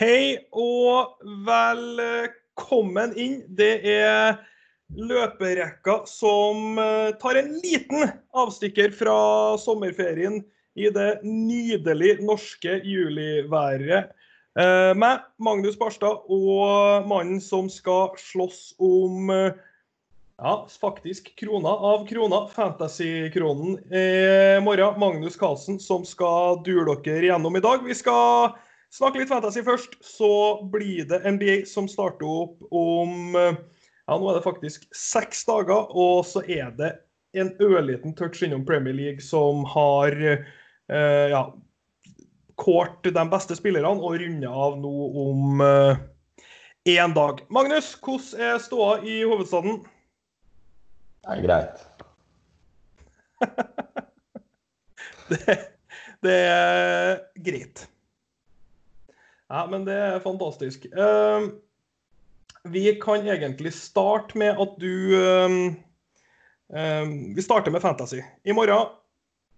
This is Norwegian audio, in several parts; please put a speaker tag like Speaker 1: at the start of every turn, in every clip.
Speaker 1: Hei og velkommen inn. Det er løperekka som eh, tar en liten avstikker fra sommerferien i det nydelig norske juliværet. Eh, meg, Magnus Barstad, og mannen som skal slåss om eh, ja, faktisk krona av krona, Fantasy-kronen i morgen. Magnus Carlsen som skal dure dere gjennom i dag. Vi skal snakke litt fantasy først. Så blir det NBA som starter opp om ja, nå er det faktisk seks dager. Og så er det en ørliten touch innom Premier League som har eh, ja, kårt de beste spillerne og runder av nå om én eh, dag. Magnus, hvordan er ståa i hovedstaden?
Speaker 2: Det er greit.
Speaker 1: det, det, er greit. Ja, men det er fantastisk. Uh, vi kan egentlig starte med at du uh, uh, Vi starter med Fantasy. I morgen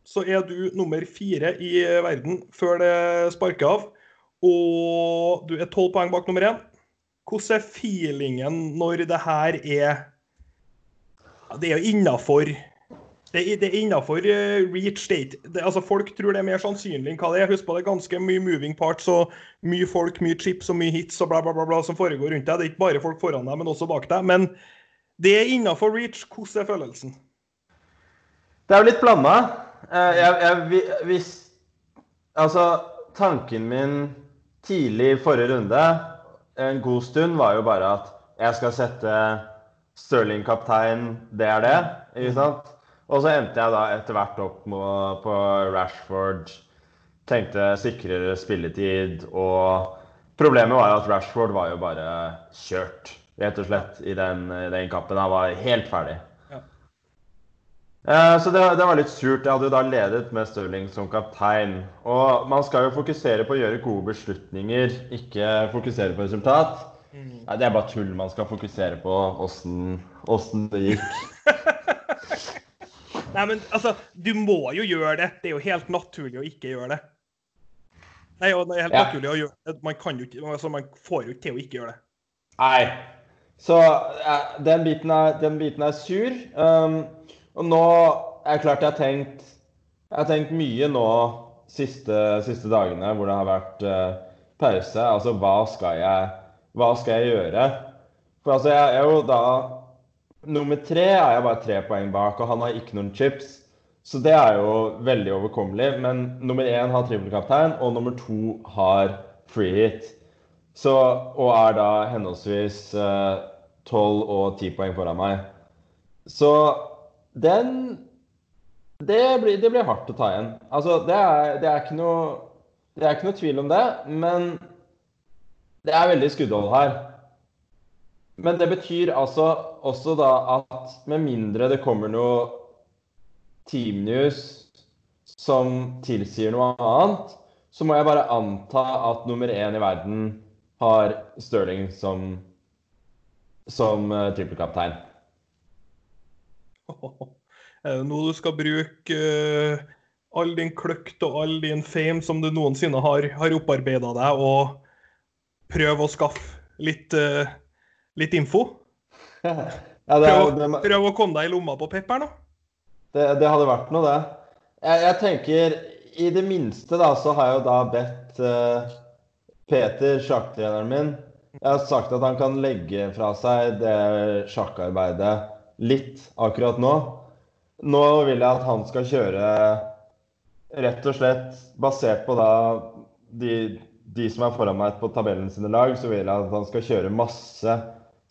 Speaker 1: så er du nummer fire i verden før det sparker av. Og du er tolv poeng bak nummer én. Hvordan er feelingen når det her er Det er jo innafor det, det, er innafor uh, reach state. Det, altså Folk tror det er mer sannsynlig enn hva det er. Husk på det er ganske mye moving parts og mye folk, mye chips og mye hits og bla, bla, bla, bla som foregår rundt deg. Det er ikke bare folk foran deg, men også bak deg. Men det er innafor reach. Hvordan er følelsen?
Speaker 2: Det er jo litt blanda. Uh, jeg, jeg, hvis Altså, tanken min tidlig i forrige runde, en god stund, var jo bare at jeg skal sette Stirling kaptein, det er det. Ikke sant? Og så endte jeg da etter hvert opp på Rashford. Tenkte sikrere spilletid. Og problemet var jo at Rashford var jo bare kjørt, rett og slett, i den, den kampen. Han var helt ferdig. Ja. Eh, så det, det, var litt surt. Jeg hadde jo da ledet med Stirling som kaptein. Og man skal jo fokusere på å gjøre gode beslutninger, ikke fokusere på resultat. Mm. Nei, det er bare tull. Man skal fokusere på åssen det gikk.
Speaker 1: Nei, men altså, du må jo gjøre det. Det er jo helt naturlig å ikke gjøre det. Nei, det er helt ja. naturlig å gjøre det. Man, kan jo ikke, altså, man får jo ikke til å ikke gjøre det.
Speaker 2: Nei. Så den, biten er, den, biten er, sur. Um, og nå er det klart jeg har tenkt Jeg har tenkt mye nå siste, siste dagene hvor det har vært uh, pause. Altså hva skal jeg, hva skal jeg gjøre? For altså, jeg er jo da Nummer tre er jeg bare tre poeng bak, og han har ikke noen chips. Så det er jo veldig overkommelig. Men nummer én har trippelkaptein, og nummer to har free hit. Så, og er da henholdsvis eh, tolv eh, og ti poeng foran meg. Så den det blir, det blir, hardt å ta igjen. Altså, det er, det, er noe, det er, ikke noe, tvil om det, men det er veldig skuddhold her. Men det betyr altså også da at med mindre det kommer noe teamnews som tilsier noe annet, så må jeg bare anta at nummer én i verden har Stirling som, som uh, trippelkaptein.
Speaker 1: Er det nå du skal bruke uh, all din kløkt og all din fame som du noensinne har, har opparbeida deg, og prøve å skaffe litt uh, litt info? ja, prøv, det, prøv, å komme deg i lomma på Pep her nå.
Speaker 2: Det, det, hadde vært noe, det. Jeg, jeg, tenker I det minste da, så har jeg jo da bedt uh, Peter, sjakktreneren min Jeg har sagt at han kan legge fra seg det sjakkarbeidet litt akkurat nå. Nå vil jeg at han skal kjøre rett og slett basert på da de, de som er foran meg på tabellen sine lag, så vil jeg at han skal kjøre masse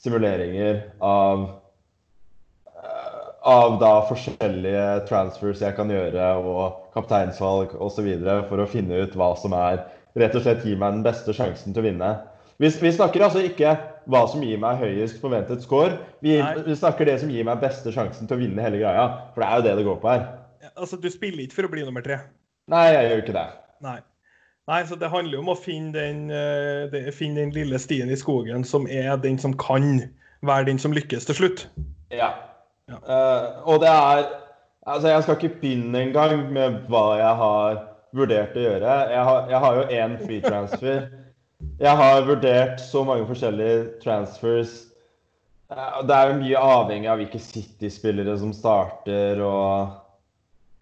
Speaker 2: simuleringer av eh, av da forskjellige transfers jeg kan gjøre, og kapteinsvalg osv. for å finne ut hva som er rett og slett gir meg den beste sjansen til å vinne. Vi, vi snakker altså ikke hva som gir meg høyest forventet score. Vi, vi, snakker det som gir meg beste sjansen til å vinne hele greia. For det er jo det det går på her.
Speaker 1: Ja, altså, Du spiller ikke for å bli nummer tre?
Speaker 2: Nei, jeg gjør ikke det.
Speaker 1: Nei. Nei, så Det handler jo om å finne den, uh, finne den lille stien i skogen som er den som kan være den som lykkes til slutt.
Speaker 2: Ja. ja. Uh, og det er Altså, jeg skal ikke begynne engang med hva jeg har vurdert å gjøre. Jeg har, jeg har jo én free transfer Jeg har vurdert så mange forskjellige transfers. Uh, Det er jo mye avhengig av hvilke City-spillere som starter, og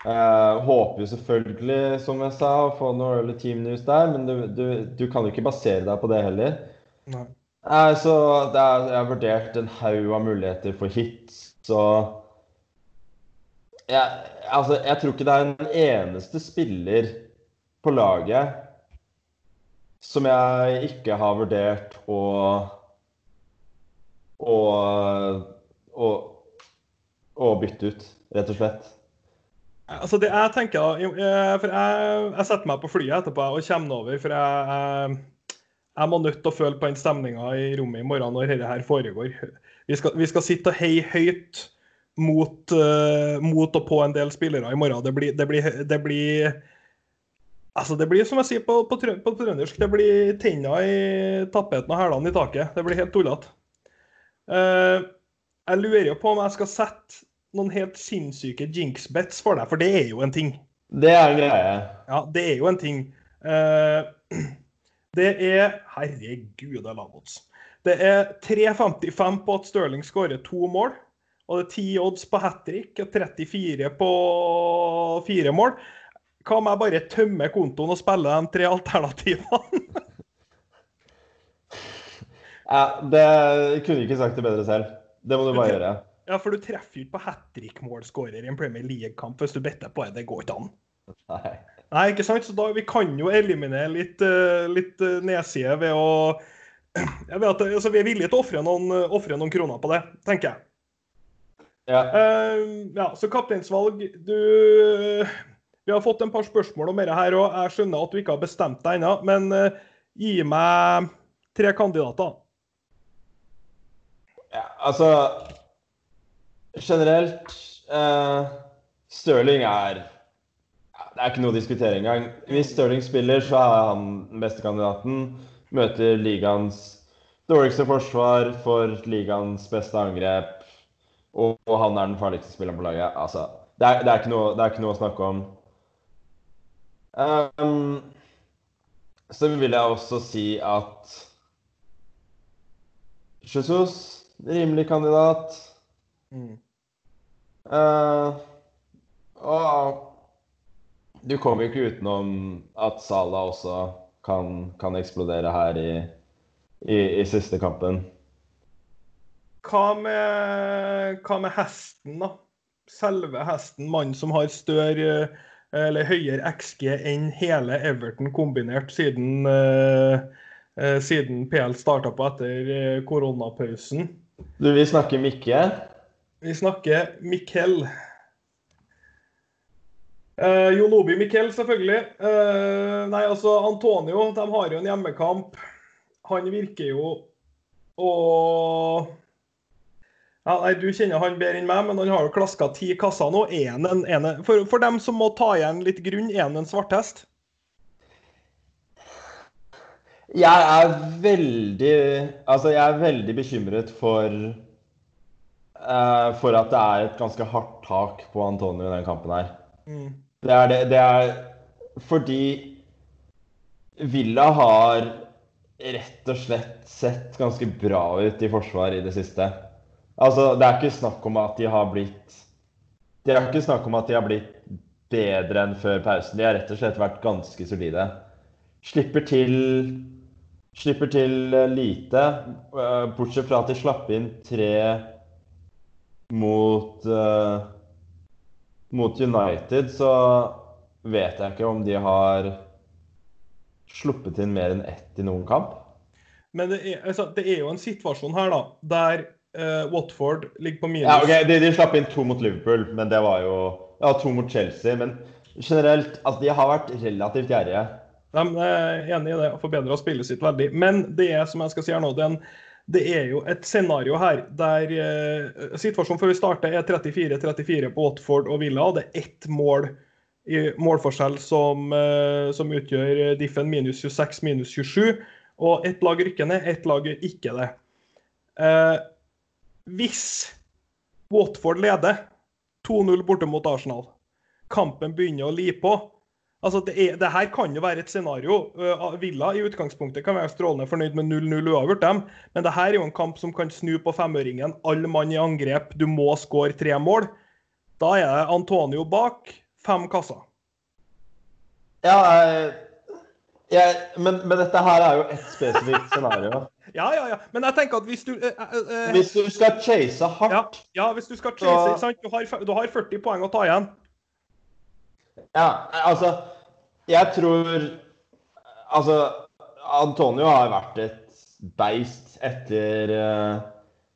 Speaker 2: eh, håper jo selvfølgelig, som jeg sa, å få noe early team news der, men du, du, du kan jo ikke basere deg på det heller.
Speaker 1: Nei.
Speaker 2: Nei, så er, jeg har vurdert en haug av muligheter for hit, så jeg, altså, jeg tror ikke det er en eneste spiller på laget som jeg ikke har vurdert å å, å, å bytte ut, rett og slett.
Speaker 1: Altså det jeg tenker da, jo, eh, for jeg, jeg setter meg på flyet etterpå og kommer over, for jeg, jeg, jeg må nødt til å føle på den stemninga i rommet i morgen når dette her foregår. Vi skal, vi skal sitte og heie høyt mot, eh, mot og på en del spillere i morgen. Det blir, det blir, det blir Altså, det blir som jeg sier på, på, på trøndersk, det blir tenna i tapeten og hælene i taket. Det blir helt tullete. Eh, jeg lurer jo på om jeg skal sette noen helt sinnssyke jinx-bets for deg, for det er jo en ting.
Speaker 2: Det er en greie.
Speaker 1: Ja, det er jo en ting. Uh, det er Herregud, det er lavodds. Det er 3,55 på at Stirling skårer to mål. Og det er 10 odds på hat trick og 34 på fire mål. Hva om jeg bare tømmer kontoen og spiller de tre alternativene?
Speaker 2: Ja, det kunne ikke sagt det bedre selv. Det må du bare gjøre.
Speaker 1: Ja, for du treffer jo ikke på hat trick-målskårer i en Premier League-kamp hvis du better på det. Det går ikke an.
Speaker 2: Nei.
Speaker 1: Nei, ikke sant? Så da, vi kan jo eliminere litt, eh, litt eh, nedside ved å jeg vet altså, Vi er villige til å ofre noen, eh, noen kroner på det, tenker jeg.
Speaker 2: Ja.
Speaker 1: Uh, ja, så kapteinsvalg Du Vi har fått en par spørsmål om dette her òg. Jeg skjønner at du ikke har bestemt deg ennå, men uh, gi meg tre kandidater.
Speaker 2: ja altså Generelt eh, Stirling er Det er ikke noe å diskutere engang. Hvis Stirling spiller, så er han den beste kandidaten. Møter ligaens dårligste forsvar for ligaens beste angrep. Og, og han er den farligste spilleren på laget. Altså, det er, det er, ikke, noe, det er ikke noe å snakke om. Um, så vil jeg også si at Jesus, rimelig kandidat. Eh, og du kommer jo ikke utenom at Salah også kan, kan eksplodere her i, i, i siste kampen.
Speaker 1: Hva med, hva med hesten, da? Selve hesten, mannen som har større eller høyere XG enn hele Everton kombinert siden, eh, eh, siden PL starta på etter eh, koronapausen.
Speaker 2: Du, vi snakker Mikke.
Speaker 1: Vi snakker Mikkel. Uh, Jon Obi Mikkel, selvfølgelig. Eh, nei, altså Antonio, de har jo en hjemmekamp. Han virker jo å ja, nei, Du kjenner han bedre enn meg, men han har jo klaska ti kasser nå. En, en, en, for, for dem som må ta igjen litt grunn, er han en svarthest?
Speaker 2: Jeg er veldig Altså, jeg er veldig bekymret for eh, For at det er et ganske hardt tak på Antonio i den kampen her.
Speaker 1: Mm.
Speaker 2: Det er det. Det er fordi Villa har rett og slett sett ganske bra ut i forsvar i det siste. Altså, det er ikke snakk om at de har blitt Det er ikke snakk om at de har blitt bedre enn før pausen. De har rett og slett vært ganske solide. Slipper til Slipper til lite, eh, bortsett fra at de slapp inn tre mot uh, mot United, så vet jeg ikke om de har sluppet inn mer enn ett i noen kamp.
Speaker 1: Men det er, altså, det er jo en situasjon her, da, der uh, Watford ligger på minus.
Speaker 2: Ja, ok, de, de slapp inn to mot Liverpool, men det var jo Ja, to mot Chelsea. Men generelt, altså, de har vært relativt gjerrige.
Speaker 1: De er enig i det og forbedra spillet sitt veldig. Men det er som jeg skal si her nå, det er, en, det er jo et scenario her der eh, Situasjonen før vi starter er 34-34 på Watford og Villa. Det er ett mål i målforskjell som, eh, som utgjør diffen minus 26, minus 27. Og ett lag rykker ned, ett lag ikke det. Eh, hvis Watford leder 2-0 borte mot Arsenal, kampen begynner å li på, Altså, det, er, det her kan jo være et scenario. Uh, Villa i utgangspunktet kan være strålende fornøyd med 0-0 uavgjort, dem. Men det her er jo en kamp som kan snu på femøringen. Alle mann i angrep, du må skåre tre mål. Da er det Antonio bak, fem kasser.
Speaker 2: Ja, jeg, jeg, men, men, dette her er jo ett spesifikt scenario.
Speaker 1: ja, ja, ja. Men jeg tenker at hvis du uh, uh,
Speaker 2: Hvis du skal chase hardt
Speaker 1: Ja, ja hvis du skal chase, så... sant? Du har, du har 40 poeng å ta igjen.
Speaker 2: Ja, altså Jeg tror Altså, Antonio har vært et beist etter uh,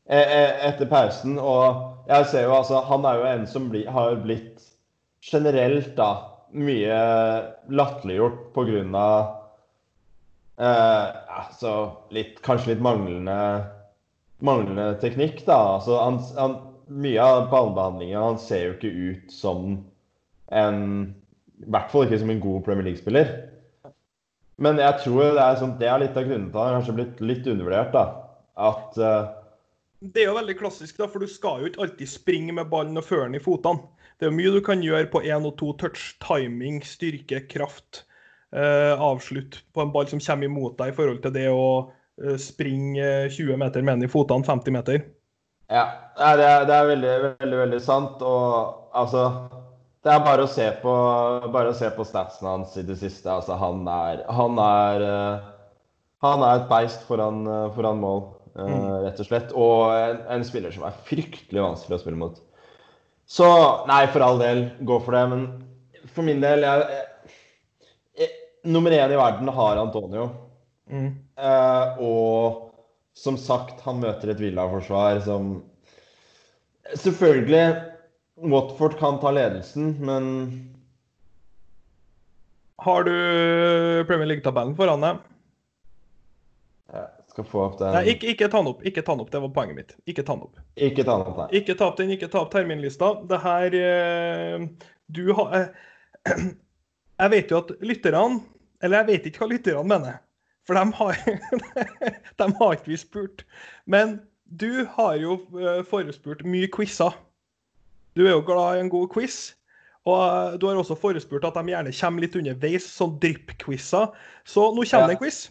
Speaker 2: etter pausen. Og jeg ser jo altså Han er jo en som bli, har blitt generelt da mye latterliggjort pga. Eh, altså litt, kanskje litt manglende, manglende teknikk, da. Altså han, han, mye av ballbehandlingen Han ser jo ikke ut som en I hvert fall ikke som en god Premier League-spiller. Men jeg tror det er, sånn, det er litt av grunnen til at han kanskje blitt litt undervurdert. da. At uh,
Speaker 1: Det er jo veldig klassisk, da, for du skal jo ikke alltid springe med ballen og føre den i fotene. Det er mye du kan gjøre på én og to touch. Timing, styrke, kraft. Uh, avslutt på en ball som kommer imot deg i forhold til det å uh, springe 20 meter med den i fotene, 50 meter.
Speaker 2: Ja, det er, det er veldig, veldig, veldig sant. Og altså det er bare å se på, bare å se på statsen hans i det siste. Altså, han er Han er, uh, han er et beist foran, uh, foran mål, uh, mm. rett og slett. Og en, en, spiller som er fryktelig vanskelig å spille mot. Så nei, for all del, gå for det. Men for min del jeg, jeg, Nummer én i verden har Antonio. Mm. og som sagt, han møter et Villa-forsvar som Selvfølgelig Watford kan ta ledelsen, men
Speaker 1: Har du Premier League-tabellen foran deg?
Speaker 2: Jeg skal få opp den.
Speaker 1: Nei, ikke, ikke, ta den opp. Ikke ta den opp, Det var poenget mitt. Ikke ta den opp.
Speaker 2: Ikke ta den opp, nei.
Speaker 1: Ikke ta opp den, ikke ta opp terminlista. Det her eh, Du har eh, Jeg vet jo at lytterne Eller jeg vet ikke hva lytterne mener. For de har, de har ikke vi spurt. Men du har jo eh, forespurt mye quizer. Du er jo glad i en god quiz. Og eh, du har også forespurt at de gjerne kommer litt underveis, sånn drypp-quizer. Så nå kommer det en quiz.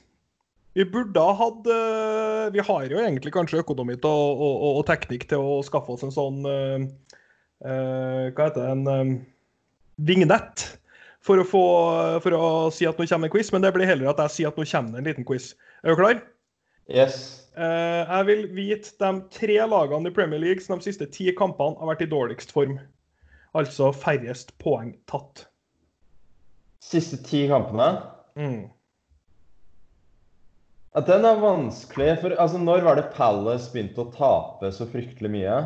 Speaker 1: Vi burde ha hatt eh, Vi har jo egentlig kanskje økonomi og, og, og, og, teknikk til å skaffe oss en sånn uh, uh, Hva heter det? En um, vignett. For å, få, for å si at nå kommer en quiz, men det blir heller at jeg sier at nå kommer det en liten quiz. Er du klar?
Speaker 2: Yes.
Speaker 1: Uh, jeg vil vite de tre lagene i Premier League som de siste ti kampene har vært i dårligst form. Altså færrest poeng tatt.
Speaker 2: Siste ti kampene?
Speaker 1: Mm.
Speaker 2: At den er vanskelig. For altså, når var det Palace begynte å tape så fryktelig mye?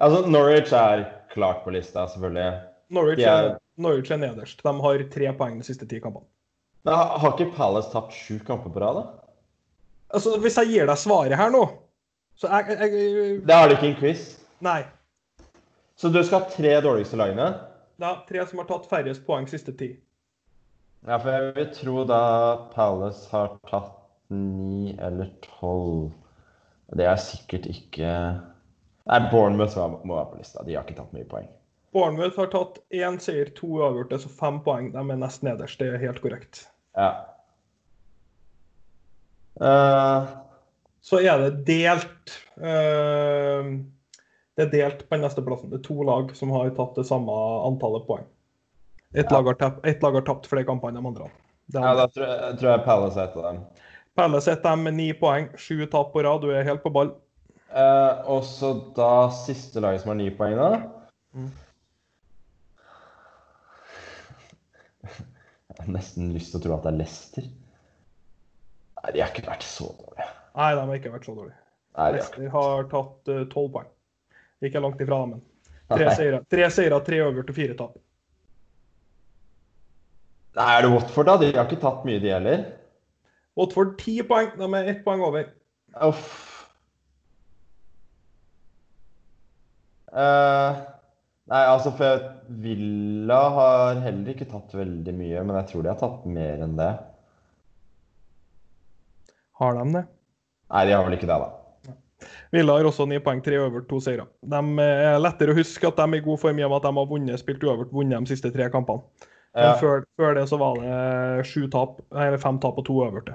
Speaker 2: Altså, Norwich er klart på lista, selvfølgelig.
Speaker 1: Norwich er, Norwich er nederst. De har tre poeng de siste ti kampene.
Speaker 2: Men har ikke Palace tapt sju kamper på rad, da?
Speaker 1: Altså, Hvis jeg gir deg svaret her nå så jeg, jeg, jeg...
Speaker 2: Det har du ikke en quiz?
Speaker 1: Nei.
Speaker 2: Så du skal ha tre dårligste lagene?
Speaker 1: Ja, tre som har tatt færrest poeng siste ti.
Speaker 2: Ja, for jeg vil tro da Palace har tatt ni eller tolv. Det er sikkert ikke Nei, Bournemouth må være på lista. De har ikke tatt mye poeng.
Speaker 1: Bournemouth har tatt én seier, to uavgjorte, så fem poeng. De er nest nederst. Det er helt korrekt.
Speaker 2: Ja. Uh,
Speaker 1: så er det delt uh, Det er delt på den neste plassen. Det er to lag som har tatt det samme antallet poeng. Ett ja. lag, lag, har tapt flere kamper enn de andre.
Speaker 2: Ja, da tror jeg, tror jeg Palace er et av dem.
Speaker 1: Palace er dem med ni poeng. Sju tap på rad. Du er helt på ball.
Speaker 2: Uh, og så da siste laget som har ni poeng, da? Mm. Jeg har nesten lyst til å tro at det er Leicester. Nei, de har ikke vært så dårlige.
Speaker 1: Nei, de har ikke vært så dårlige. Nei, de har, ikke... har tatt eh, tolv uh, poeng. Ikke langt ifra, men tre seire, tre seire, tre til fire tap.
Speaker 2: Nei, er det Watford, da? De har ikke tatt mye, de heller?
Speaker 1: Watford ti poeng. De er ett poeng over.
Speaker 2: Uff. Uh, nei, altså for Villa har heller ikke tatt veldig mye, men jeg tror de har tatt mer enn det.
Speaker 1: Har de det?
Speaker 2: Nei, de har vel ikke det, da.
Speaker 1: Ville har også ni poeng, tre over, to seire. De er lettere å huske at de er i god form i og med at de har vunnet, spilt uøvert, vunnet de siste tre kampene. Men før, før, det så var det sju tap, eller fem tap og to øverte.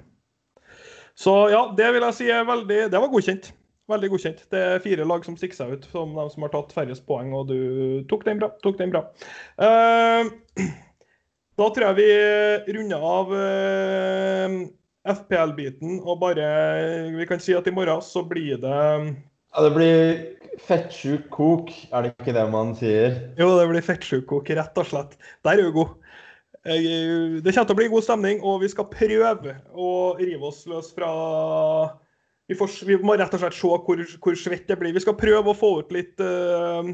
Speaker 1: Så ja, det vil jeg si er veldig Det var godkjent. Veldig godkjent. Det er fire lag som stikker seg ut som de som har tatt færrest poeng, og du tok den bra. Tok den bra. Uh, da tror jeg vi runder av uh, FPL-biten og bare Vi kan si at i morgen så blir det
Speaker 2: Ja, det blir fettsjuk kok, er det ikke det man sier?
Speaker 1: Jo, det blir fettsjuk kok, rett og slett. Der er du god. Det kommer til å bli god stemning, og vi skal prøve å rive oss løs fra vi, får, vi, må rett og slett se hvor, hvor svett det blir. Vi skal prøve å få ut litt uh,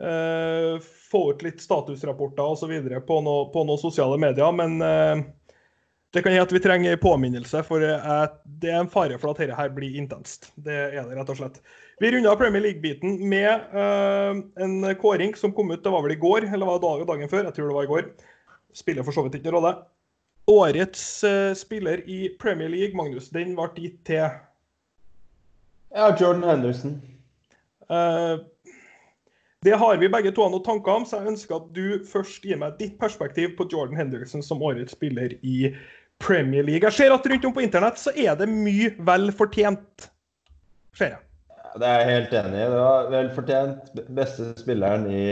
Speaker 1: uh, få ut litt statusrapporter osv. På, no, på noen sosiale medier. Men uh, det kan hende at vi trenger påminnelse, for det er en fare for at dette her blir intenst. Det er det, rett og slett. Vi runda Premier League-biten med en kåring som kom ut, det var vel i går, eller var det dagen før? Jeg tror det var i går. Spiller for så vidt ikke noen rolle. Årets spiller i Premier League, Magnus, den ble gitt til
Speaker 2: ja, Jordan Henderson.
Speaker 1: Uh, det har vi begge to noen tanker om, så jeg ønsker at du først gir meg ditt perspektiv på Jordan Henderson som årets spiller i Premier League. Jeg ser at rundt om på internett så er det mye vel fortjent. Ser jeg.
Speaker 2: Det er jeg helt enig i. Det var vel fortjent. Beste spilleren i,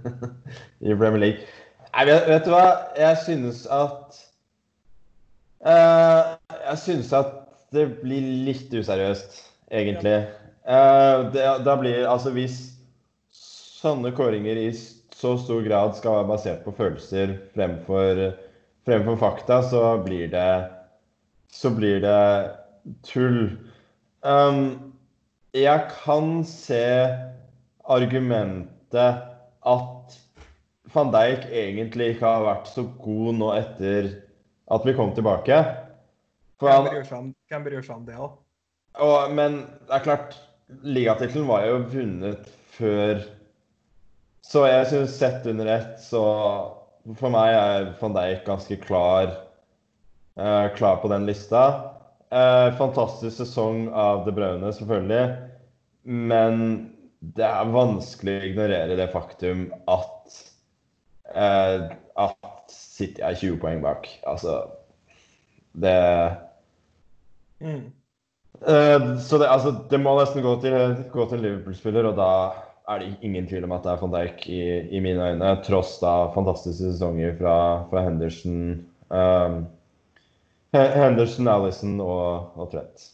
Speaker 2: i Premier League. Nei, vet, du hva? Jeg synes at uh, Jeg synes at det blir litt useriøst egentlig. Uh, det, da blir Altså, hvis sånne kåringer i så stor grad skal være basert på følelser fremfor, fremfor fakta, så blir det Så blir det tull. Um, jeg kan se argumentet at van Dijk egentlig ikke har vært så god nå etter at vi kom tilbake.
Speaker 1: Hvem bryr seg om det, da?
Speaker 2: Og, men det er klart, ligatittelen var jo vunnet før Så jeg syns sett under ett, så for meg er van Dijk ganske klar, uh, klar på den lista. Uh, fantastisk sesong av De Braune, selvfølgelig. Men det er vanskelig å ignorere det faktum at uh, at City er 20 poeng bak. Altså Det mm. Så det, altså, det, må nesten gå til, gå til Liverpool-spiller, og da er det ingen tvil om at det er van Dijk i, i mine øyne. Tross da fantastiske sesonger fra, fra Henderson, um, Henderson, Alison og, og Trent.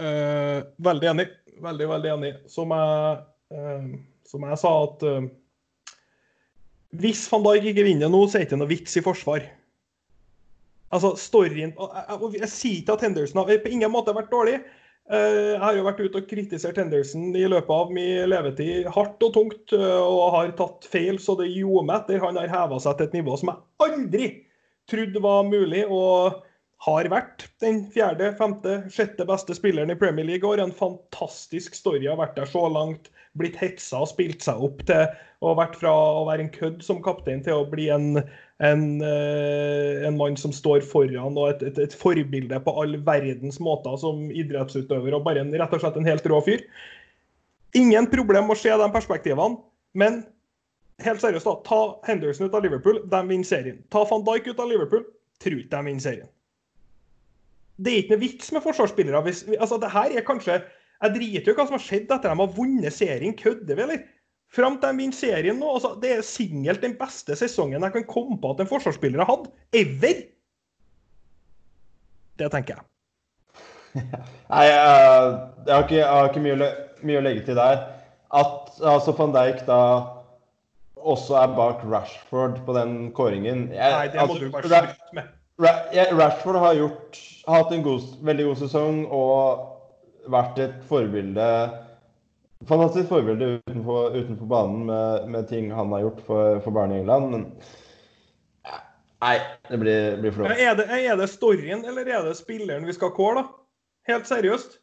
Speaker 1: Uh, veldig enig. Veldig, veldig enig. Som jeg, uh, som jeg sa at hvis van Dijk ikke vinner nå, så er det ikke noe vits i forsvar. Altså, storyen og jeg, og jeg sier ikke at Henderson har på ingen måte vært dårlig. Eh, jeg har jo vært ute og kritisert Henderson i løpet av min levetid hardt og tungt, eh, og har tatt feil så det gjorde etter. Han har heva seg til et nivå som jeg aldri trodde var mulig, og har vært den fjerde, femte, sjette beste spilleren i Premier League. i år. en fantastisk story har vært der så langt. Blitt hetsa og spilt seg opp til og vært fra å være en kødd som kaptein til å bli en, en, eh, en mann som står foran og et, et, et, forbilde på all verdens måter som idrettsutøver og bare en, rett og slett en helt rå fyr. Ingen problem å se de perspektivene, men helt seriøst, da, ta Henderson ut av Liverpool, de vinner serien. Ta van Dijk ut av Liverpool, tror ikke de vinner serien. Det er ikke noe vits med forsvarsspillere. Hvis, altså, det her er kanskje Jeg driter jo i hva som har skjedd etter at de har vunnet serien. Kødder vi, eller? Fram til de vinner serien nå. Altså, det er singelt den beste sesongen jeg kan komme på at en forsvarsspiller har hatt. Ever! Det tenker jeg.
Speaker 2: Nei, jeg, jeg, har ikke, jeg har ikke mye, mye, å legge til der. At altså, van Dijk da også er bak Rashford på den kåringen
Speaker 1: jeg, Nei, det må altså, du bare slutte med.
Speaker 2: Rashford har, gjort, har hatt en god, veldig god sesong og vært et forbilde fantastisk forbilde utenfor, utenfor banen med, med, ting han har gjort for, for barn i England. Men nei, det blir, blir for
Speaker 1: er, det, er det storyen eller er det spilleren vi skal kåre, da? Helt seriøst.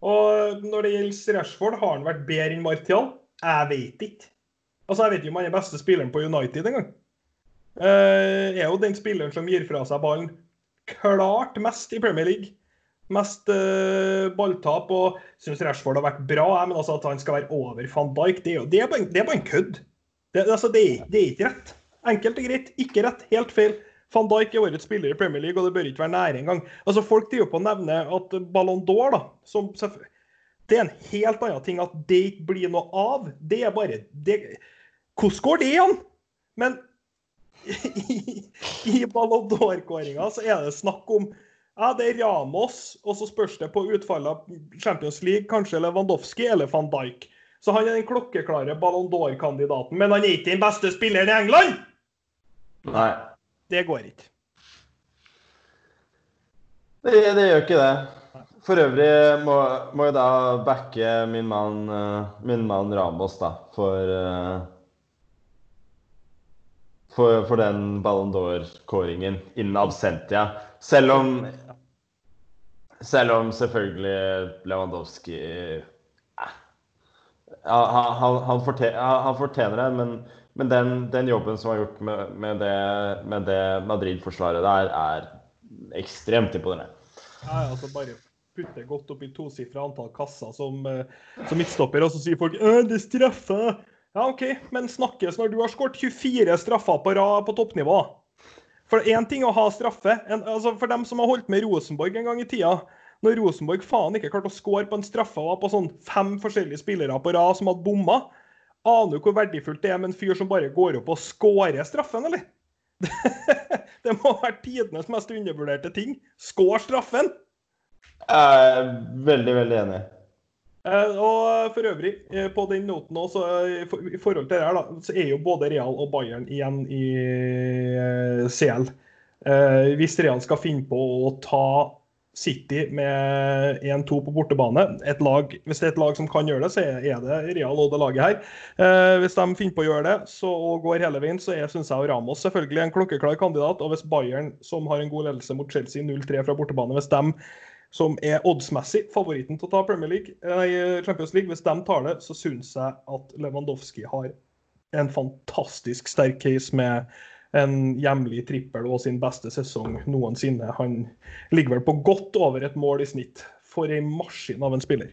Speaker 1: Og når det gjelder Rashford, har han vært bedre enn Martial? Jeg vet ikke. Altså, Jeg vet ikke om han er beste spilleren på United engang. Uh, er jo den spilleren som gir fra seg ballen klart mest i Premier League mest uh, balltap. og Syns Rashford har vært bra, men altså at han skal være over van Dijk, det er det er bare, det er bare en kødd. Det, altså, det, er, det, er, ikke rett. Enkelt og greit. Ikke rett, helt feil. Van Dijk er årets spiller i Premier League, og det bør ikke være nære engang. Altså, folk driver på å nevne at Ballon d'Or, da, som Det er en helt annen ting at det ikke blir noe av. Det er bare Hvordan går det an? Men i, i Ballon d'Or-kåringa så er det snakk om ja, det er Ramos, og så spørs det på utfallet av Champions League, kanskje Lewandowski eller van Dijk. Så han er den klokkeklare Ballon d'Or-kandidaten, men han er ikke den beste spilleren i England!
Speaker 2: Nei.
Speaker 1: Det går ikke.
Speaker 2: Det, det gjør ikke det. For øvrig må, må jeg da backe min mann, eh, min mann Ramos, da, for uh, for, for, den Ballon d'Or-kåringen in absentia. Selv om Selv om selvfølgelig Lewandowski eh, han, han, fortjener, han, fortjener det, men, men den, den, jobben som er gjort med, med det, det Madrid-forsvaret der, er ekstremt imponerende.
Speaker 1: Ja, altså bare putte godt opp i tosifra antall kasser som, eh, som midtstopper, og så sier folk øh, det straffer. Ja, OK, men snakkes når du har skåret 24 straffer på på toppnivå. For én ting å ha straffe. En, altså for dem som har holdt med Rosenborg en gang i tida. Når Rosenborg faen ikke klarte å score på en straffe og var på sånn fem forskjellige spillere på rad som hadde bomma, aner du hvor verdifullt det er med en fyr som bare går opp og scorer straffen, eller? det må være tidenes mest undervurderte ting. Skår straffen!
Speaker 2: Jeg er veldig, veldig enig.
Speaker 1: Eh, og for øvrig, eh, på den noten også, eh, i forhold til det her, da, så er jo både Real og Bayern igjen i CL. Hvis Real skal finne på å ta City med 1-2 på bortebane et lag, Hvis det er et lag som kan gjøre det, så er det Real og det laget her. Hvis de finner på å gjøre det så, og går hele veien, så syns jeg Ramos selvfølgelig en klokkeklar kandidat. Og hvis Bayern, som har en god ledelse mot Chelsea 0-3 fra bortebane, hvis de som er oddsmessig favoritten til å ta Premier League, nei, Champions League. Hvis de tar det, så syns jeg at Lewandowski har en fantastisk sterk case med en hjemlig trippel og sin beste sesong noensinne. Han ligger vel på godt over et mål i snitt for ei maskin av en spiller.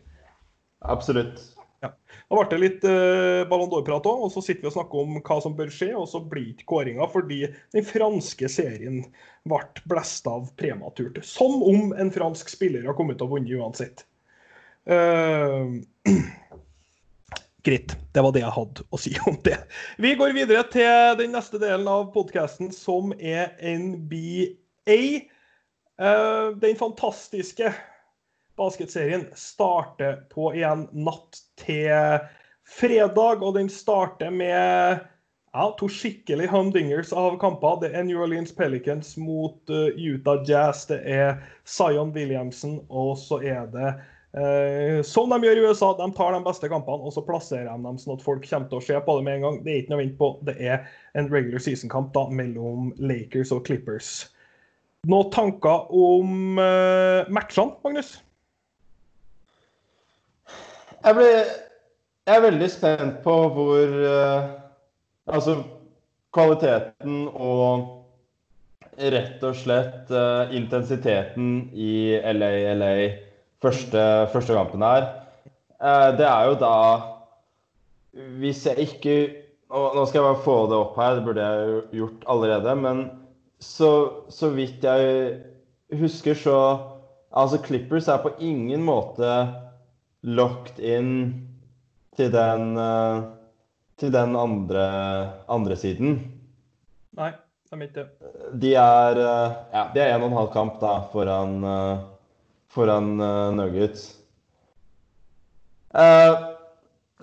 Speaker 2: Absolutt.
Speaker 1: Ja. Da ble det litt eh, Ballon d'Or-prat òg, og så sitter vi og snakker om hva som bør skje. Og så blir ikke kåringa fordi den franske serien ble blest av prematurt. Som om en fransk spiller har kommet og vunnet uansett. Uh, Greit. Det var det jeg hadde å si om det. Vi går videre til den neste delen av podkasten, som er NBA. Uh, den fantastiske basketserien starter på igjen natt til fredag. Og den starter med ja, to skikkelig humdingers av kamper. Det er New Orleans Pelicans mot uh, Utah Jazz. Det er Zion Williamson, og så er det uh, som de gjør i USA, de tar de beste kampene og så plasserer de dem sånn at folk kommer til å se på det med en gang. Det er ikke noe å vente på. Det er en regular season-kamp da mellom Lakers og Clippers. Noen tanker om uh, matchene, Magnus?
Speaker 2: Jeg, ble, jeg er veldig spent på hvor uh, Altså kvaliteten og rett og slett uh, intensiteten i LA LA første, første kampen her. Uh, det er jo da Hvis jeg ikke og Nå skal jeg bare få det opp her, det burde jeg jo gjort allerede. Men så, så vidt jeg husker, så Altså Clippers er på ingen måte locked in til den, uh, til den andre, andre, siden.
Speaker 1: Nei, de er ikke det.
Speaker 2: De er, uh, ja, de er en og en halv kamp da, foran, uh, foran Nuggets.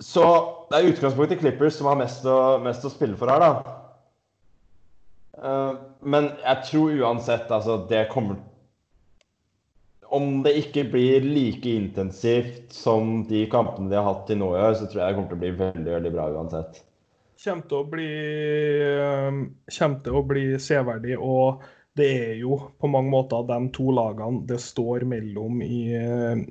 Speaker 2: så det er utgangspunktet Clippers som har mest å, mest å spille for her, da. men jeg tror uansett altså, det kommer om det ikke blir like intensivt som de kampene de har hatt til nå i år, så tror jeg det kommer til å bli veldig veldig bra uansett.
Speaker 1: Kommer til å bli, kommer til å bli severdig. og det er jo på mange måter de to lagene det står mellom i,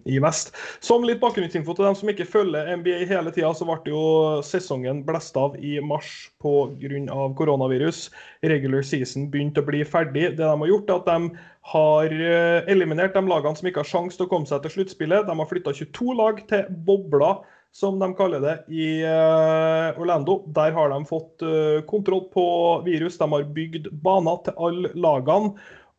Speaker 1: i vest. Som litt bakgrunnsinfo til dem som ikke følger NBA hele tida, så ble jo sesongen blest av i mars pga. koronavirus. Regular season begynte å bli ferdig. Det de har gjort, er at de har eh, eliminert de lagene som ikke har sjanse til å komme seg til sluttspillet. De har flytta 22 lag til bobla som de kaller det, i eh, Orlando. Der har de fått eh, kontroll på virus. De har bygd baner til alle lagene.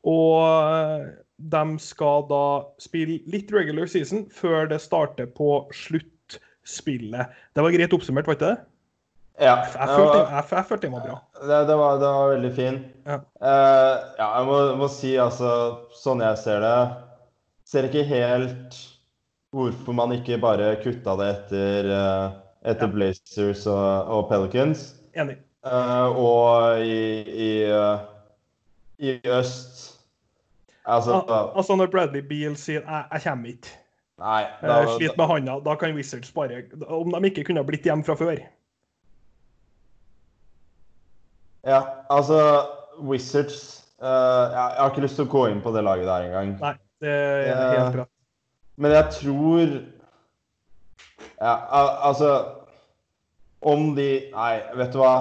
Speaker 1: Og eh, de skal da spille litt regular season før det starter på sluttspillet. Det var greit oppsummert, var ikke det?
Speaker 2: Ja.
Speaker 1: Jeg følte, jeg, jeg følte den var bra.
Speaker 2: Det, det, var, det var veldig fin.
Speaker 1: Ja.
Speaker 2: uh, ja, jeg må, må si altså, sånn jeg ser det Ser ikke helt hvorfor man ikke bare kutta det etter, eh, etter
Speaker 1: Ja.
Speaker 2: Blazers og, og Pelicans.
Speaker 1: Enig.
Speaker 2: Uh, og i, i, eh, i øst Altså
Speaker 1: Al altså Når Bradley Beal sier jeg, jeg kommer ikke,
Speaker 2: Nei. da, uh,
Speaker 1: sliter med handa, da kan Wizards bare Om de ikke kunne blitt hjemme fra før.
Speaker 2: ja, altså Wizards uh, jeg, jeg har ikke lyst til å gå inn på det laget der engang.
Speaker 1: Nei, det er helt rett.
Speaker 2: Men jeg tror Ja, altså Om de Nei, vet du hva?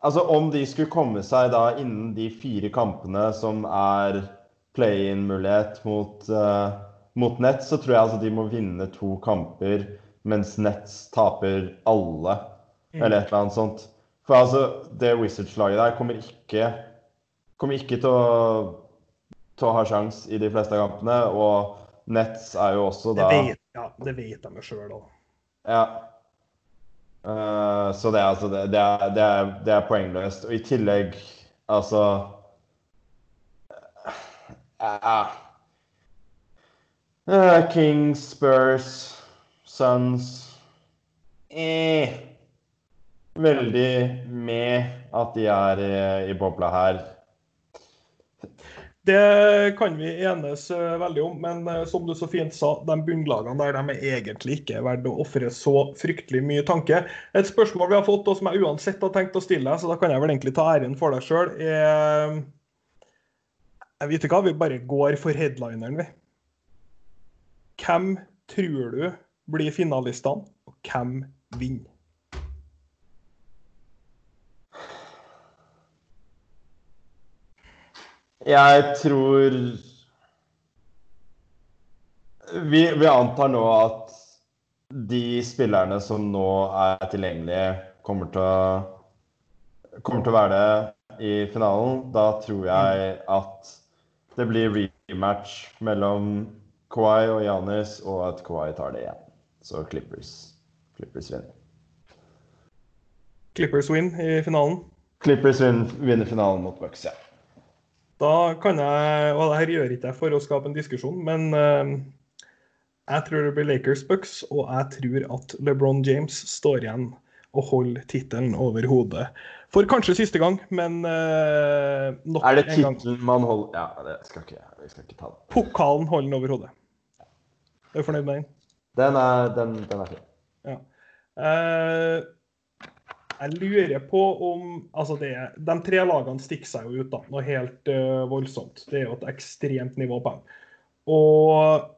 Speaker 2: Altså, om de skulle komme seg da innen de fire kampene som er play-in-mulighet mot, uh, mot Nets, så tror jeg altså de må vinne to kamper, mens Nets taper alle,
Speaker 1: Mm.
Speaker 2: eller et eller annet sånt. For altså, det Wizards-laget der kommer ikke kommer ikke til å, til å ha sjans i de fleste kampene, og Nets er jo også
Speaker 1: Det
Speaker 2: da
Speaker 1: vet, ja, det vet de jo sjøl òg.
Speaker 2: Ja. Uh, så det er altså det, det, er, det, er, det er poengløst. Og i tillegg, altså uh, uh, Kings, Spurs, Suns eh. Veldig med at de er i, i bobla her.
Speaker 1: Det kan vi enes eh, veldig om, men eh, som du så fint sa, de bunnlagene der de er egentlig ikke verdt å ofre så fryktelig mye tanke. Et spørsmål vi har fått, og som jeg uansett har tenkt å stille deg, så da kan jeg vel egentlig ta æren for deg sjøl, er Jeg vet ikke hva, vi bare går for headlineren, vi. Hvem tror du blir finalistene, og hvem vinner?
Speaker 2: Jeg tror vi, vi antar nå at de spillerne som nå er tilgjengelige, kommer til å, kommer til å være det i finalen. Da tror jeg at det blir rematch mellom Kawhi og Giannis, og at Kawhi tar det igjen. Så Clippers, Clippers vinner.
Speaker 1: Clippers win i finalen.
Speaker 2: Clippers win, vinner finalen mot Bucks, ja.
Speaker 1: Da kan jeg, og det her gjør ikke jeg for å skape en diskusjon, men uh, jeg tror det blir Lakers Bucks, og jeg tror at LeBron James står igjen og holder tittelen over hodet. For kanskje siste gang, men uh, nok
Speaker 2: Er det
Speaker 1: en
Speaker 2: tittelen man holder Ja, det skal ikke, vi skal ikke ta det.
Speaker 1: Pokalen holder den over hodet. Er du fornøyd med den?
Speaker 2: Den er, den, den er fin.
Speaker 1: Ja. Eh, jeg lurer på om Altså, det, de tre lagene stikker seg jo ut, da. Noe helt uh, voldsomt. Det er jo et ekstremt nivå på dem. Og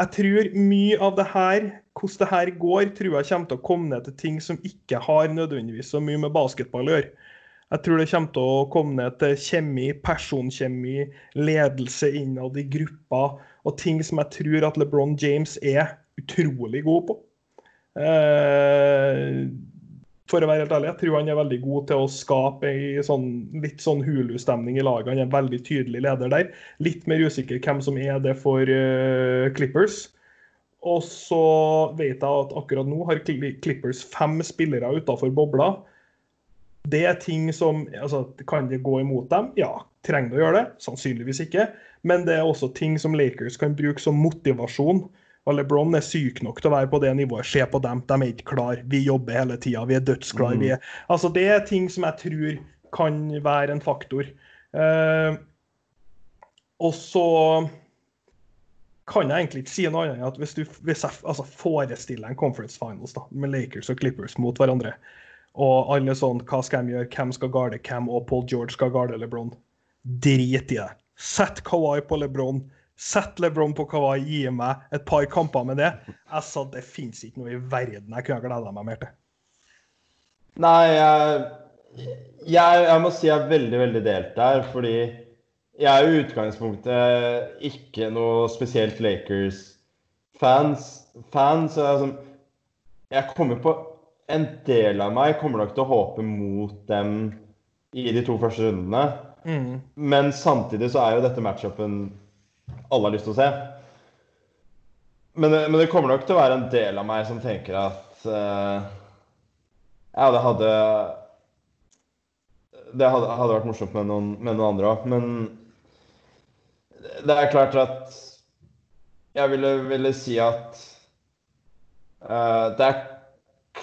Speaker 1: jeg tror mye av det her, hvordan det her går, tror jeg kommer til å komme ned til ting som ikke har nødvendigvis så mye med basketball å gjøre. Jeg tror det kommer til å komme ned til kjemi, personkjemi, ledelse innad i grupper, og ting som jeg tror at LeBron James er utrolig god på. Eh, for å være helt ærlig, jeg tror han er veldig god til å skape ei sånn, litt sånn Hulu-stemning i laget. Han er en veldig tydelig leder der. Litt mer usikker hvem som er det for eh, Clippers. Og så vet jeg at akkurat nå har Clippers fem spillere utafor bobla. Det er ting som altså, Kan det gå imot dem? Ja. Trenger det å gjøre det? Sannsynligvis ikke. Men det er også ting som Lakers kan bruke som motivasjon. Og LeBron er syk nok til å være på det nivået. Se på dem, de er ikke klar. Vi jobber hele tida, vi er dødsklare. Er... Altså, det er ting som jeg tror kan være en faktor. Eh, og så kan jeg egentlig ikke si noe annet enn at hvis du hvis jeg altså, forestiller en conference finals da, med Lakers og Clippers mot hverandre, og alle sånn Hva skal de gjøre? Hvem skal garde hvem? Og Paul George skal garde LeBron. Drit i det. Sett Kawhi på LeBron. Sett LeBron på Kawai, Gi meg et par kamper med det. Jeg sa det fins ikke noe i verden jeg kunne gleda meg mer til.
Speaker 2: Nei, jeg, jeg, jeg må si jeg er veldig, veldig delt der, fordi jeg er i utgangspunktet ikke noe spesielt Lakers fans, fans altså, Jeg kommer på En del av meg kommer nok til å håpe mot dem i de to første rundene.
Speaker 1: Mm.
Speaker 2: Men samtidig så er jo dette matchupen alle har lyst til å se. Men, men det kommer nok til å være en del av meg som tenker at uh, Ja, det hadde Det hadde, hadde vært morsomt med noen, med noen andre òg, men det er klart at jeg ville, ville si at uh, det er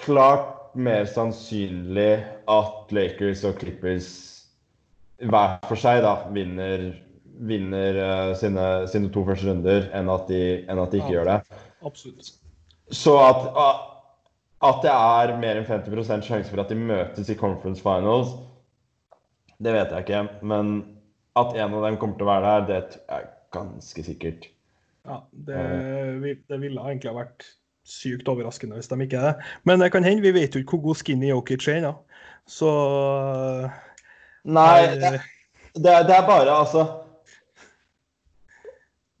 Speaker 2: klart mer sannsynlig at Lakers og Clippers hver for seg da, vinner, vinner uh, sine, sine to første runder, enn at de, enn at de ikke
Speaker 1: Ja.
Speaker 2: gjør det.
Speaker 1: Absolutt.
Speaker 2: Så at, at det er mer enn 50% sjanse for at de møtes i conference finals, det vet jeg ikke. Men at en av dem kommer til å være der, det er ganske sikkert.
Speaker 1: Ja, det, det ville egentlig ha vært sykt overraskende hvis de ikke er det. Men det kan hende, vi vet jo ikke hvor god skinny Jokic er ennå. Så
Speaker 2: Nei,
Speaker 1: eh,
Speaker 2: det, det, det er bare altså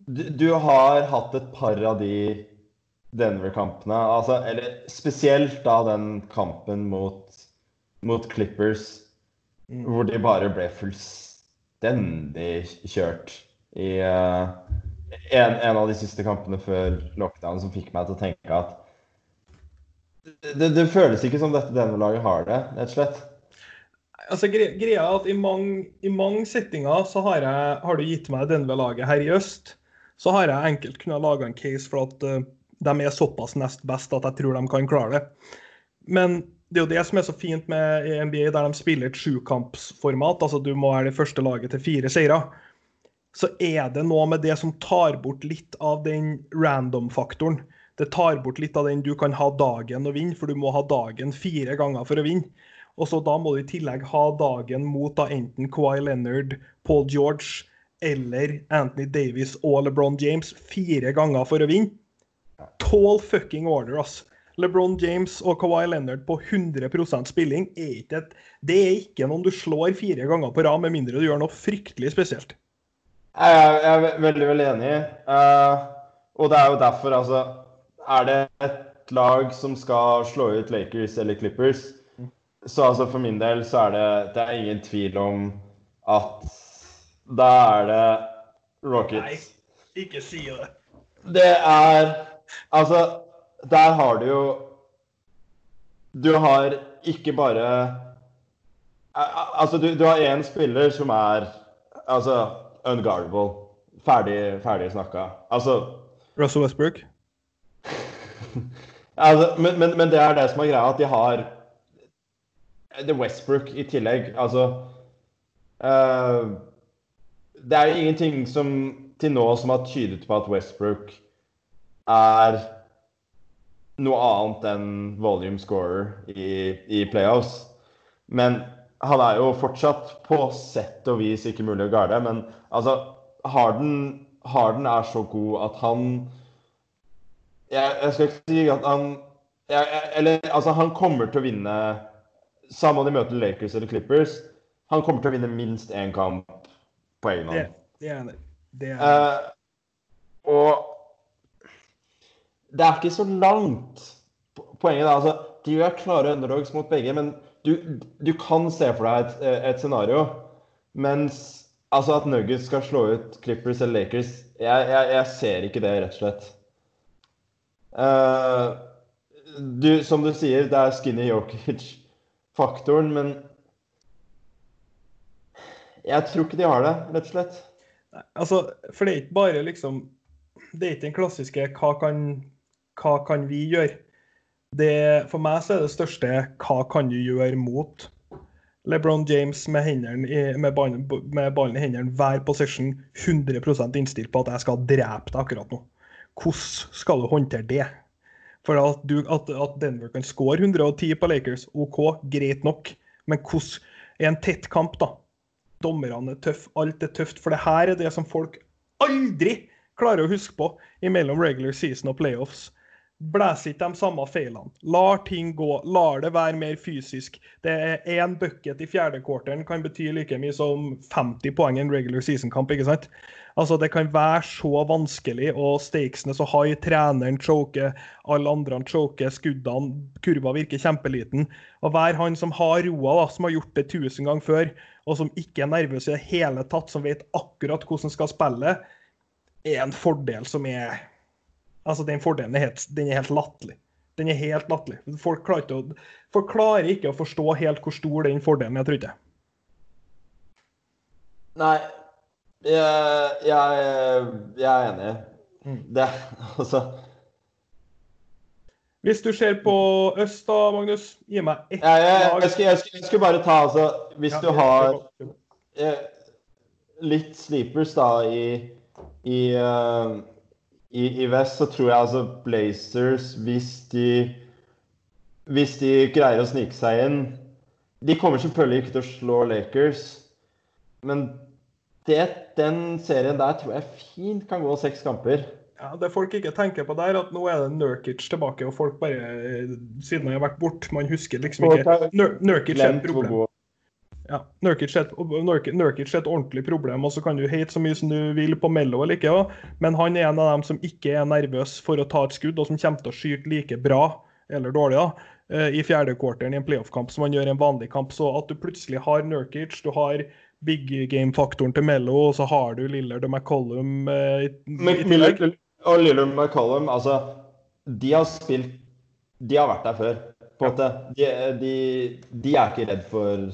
Speaker 2: du, du har hatt et par av de Denver-kampene, altså, eller spesielt da den kampen mot, mot Clippers,
Speaker 1: Mm.
Speaker 2: hvor de bare ble fullstendig kjørt i uh, en, en av de siste kampene før lockdown, som fikk meg til å tenke at det, det føles ikke som dette Denver-laget har det, rett og slett.
Speaker 1: altså, greia er at i mange, i mange settinger så har, jeg, har du gitt meg Denver-laget her i øst. Så har jeg enkelt kunnet lage en case for at uh, de er såpass nest best at jeg tror de kan klare det. Men det er jo det som er så fint med NBA, der de spiller et sjukampsformat. Altså du må være det første laget til fire seire. Så er det noe med det som tar bort litt av den random-faktoren. Det tar bort litt av den du kan ha dagen og vinne, for du må ha dagen fire ganger for å vinne. Og så da må du i tillegg ha dagen mot da enten Kawhi Leonard, Paul George eller Anthony Davis og LeBron James fire ganger for å vinne. Tall fucking order, ass. LeBron James og Kawhi Leonard på 100 spilling er ikke et, det er ikke noen du slår fire ganger på rad, med mindre du gjør noe fryktelig spesielt.
Speaker 2: Jeg er, veldig, veldig enig. Uh, og det er jo derfor, altså Er det et lag som skal slå ut Lakers eller Clippers, så altså for min del så er det, det er ingen tvil om at da er det Rockets.
Speaker 1: Nei, ikke si det.
Speaker 2: Det er Altså, der har du jo Du har ikke bare Al- al- Altså, du, du har én spiller som er altså unguardable. Ferdig, ferdig snakka. Altså,
Speaker 1: Russell Westbrook?
Speaker 2: altså men, men, men det er det som er greia, at de har Det er Westbrook i tillegg. Altså eh, Det er jo ingenting som til nå som har tydet på at Westbrook er noe annet enn volume scorer i, i playoffs. Men han er jo fortsatt på sett og vis ikke mulig å garde. Men altså, Harden, Harden er så god at han jeg, jeg skal ikke si at han jeg, Eller altså, han kommer til å vinne Samme om de møter Lakers eller Clippers. Han kommer til å vinne minst én kamp på egen
Speaker 1: Det,
Speaker 2: hånd.
Speaker 1: det er det. det er,
Speaker 2: Eh, og det er ikke så langt. Poenget er altså De er klare underdogs mot begge, men du, du kan se for deg et, et scenario. Mens altså at Nuggets skal slå ut Clippers eller Lakers Jeg, jeg, jeg ser ikke det, rett og slett. Eh, du, som du sier, det er skinny Jokic-faktoren, men jeg tror ikke de har det, rett og slett.
Speaker 1: altså, for det er ikke bare liksom Det er ikke den klassiske 'hva kan, hva kan vi gjøre'? Det, for meg så er det største 'hva kan du gjøre mot'? LeBron James med, hendene i, med, ballen, med ballen i hendene hver possession 100% innstilt på at jeg skal drepe deg akkurat nå. Hvordan skal du håndtere det? For at, du, at, at Denver kan score 110 på Lakers, OK, greit nok. Men hvordan er en tett kamp, da? Dommerne er tøffe, alt er tøft. For det her er det som folk aldri klarer å huske på imellom regular season og playoffs. Blæser ikke de samme feilene. Lar ting gå. Lar det være mer fysisk. Det er én bucket i fjerde quarteren kan bety like mye som 50 poeng i en regular season-kamp. ikke sant? Altså, Det kan være så vanskelig, og stakesene så high. Treneren choker, alle andre choker, skuddene, kurva virker kjempeliten. Å være han som har roa, da, som har gjort det tusen ganger før, og som ikke er nervøs i det hele tatt, som vet akkurat hvordan skal spille, er en fordel som er Altså, Den fordelen er helt, den er helt latterlig. Den er helt latterlig. Folk, folk, klarer ikke å forstå helt hvor stor den fordelen er, tror jeg.
Speaker 2: Nei, jeg, jeg, jeg er enig. Mm. Det altså
Speaker 1: Hvis du ser på øst, da, Magnus, gi meg ett
Speaker 2: lag. Jeg, jeg, jeg, jeg, skulle bare ta altså Hvis ja, du har eh, litt sleepers da i, i, uh, i, i, vest, så tror jeg altså Blazers, hvis de hvis de greier å snike seg inn De kommer selvfølgelig ikke til å slå Lakers, men det, den serien der tror jeg fint kan gå seks kamper.
Speaker 1: Ja, Det folk ikke tenker på der, at nå er det Nurkic tilbake, og folk bare Siden han har vært borte, man husker liksom ikke Nurkic er et problem. Ja, Nurkic er, et, ordentlig problem, og så kan du hate så mye som du vil på Mello eller ikke, men han er en av dem som ikke er nervøs for å ta et skudd, og som kommer til å skyte like bra eller dårlig da, eh, i fjerde quarteren i en playoff-kamp som han gjør i en vanlig kamp. Så at du plutselig har Nurkic, du har big game-faktoren til Mello, og så har du Lillard og McCollum eh, i
Speaker 2: tillegg. Og Lillum McCollum, altså De har spilt De har vært der før, på en måte. De, de, de, er ikke redd for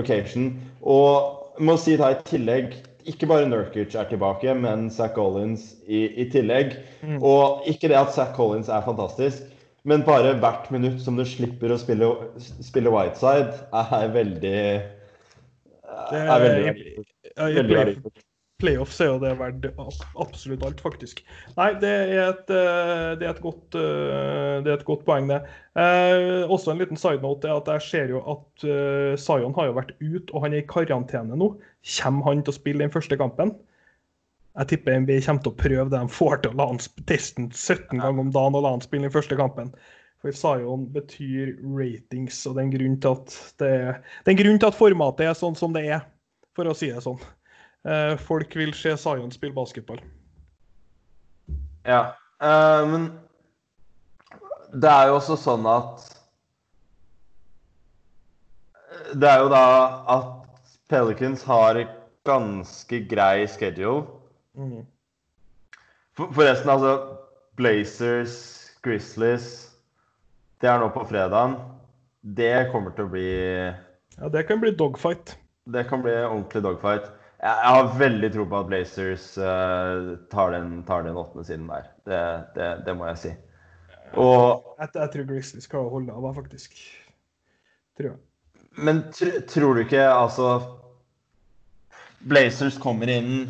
Speaker 2: occasion. Og jeg må si da i tillegg ikke bare Nurkic er tilbake, men Zack Collins i, i tillegg. Mm. Og ikke det at Zack Collins er fantastisk, men bare hvert minutt som du slipper å spille, spille Whiteside, er veldig det er veldig,
Speaker 1: veldig Playoffs er jo det verdt absolutt alt, faktisk. Nei, det er et, eh, det er et, godt, eh, det er et godt, poeng, det. Eh, også en liten side note er at jeg ser jo at uh, Zion har jo vært ute, og han er i karantene nå. Kommer han til å spille den første kampen? Jeg tipper NBA kommer til å prøve det de får til å la han testen 17 ganger om dagen og la han spille den første kampen. For Zion betyr ratings, og det er en grunn til at det er, det er en grunn til at formatet er sånn som det er, for å si det sånn. Eh, folk vil se Zion spille basketball.
Speaker 2: Ja, uh, men det er jo også sånn at Det er jo da at Pelicans har ganske grei schedule. Mm. Forresten, altså Blazers, Grizzlies det er nå på fredagen. Det kommer til å bli
Speaker 1: Ja, det kan bli dogfight.
Speaker 2: Det kan bli ordentlig dogfight. Jeg, har veldig tro på at Blazers uh, tar, den, tar den åttende siden der. Det, det, det, må jeg si.
Speaker 1: Og Jeg, jeg tror Grizzlies skal holde av, faktisk. Tror jeg.
Speaker 2: Men tr tror du ikke altså Blazers kommer inn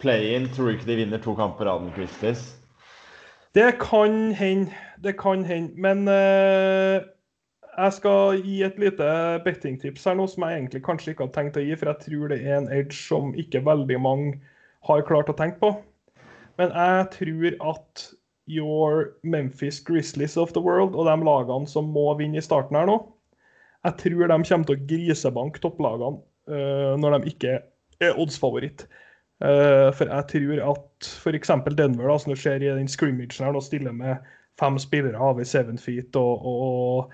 Speaker 2: play-in. Tror du ikke de vinner to kamper av den Grizzlies?
Speaker 1: Det kan hende. Det kan hende. Men uh, jeg skal gi et lite bettingtips her nå som jeg egentlig kanskje ikke hadde tenkt å gi, for jeg tror det er en edge som ikke veldig mange har klart å tenke på. Men jeg tror at your Memphis Grizzlies of the world og de lagene som må vinne i starten her nå, jeg tror de kommer til å grisebanke topplagene uh, når de ikke er oddsfavoritt. Uh, for jeg tror at f.eks. Denver, da, som du ser i den scrimmagen her, nå stiller med fem spillere over seven feet. Og, og,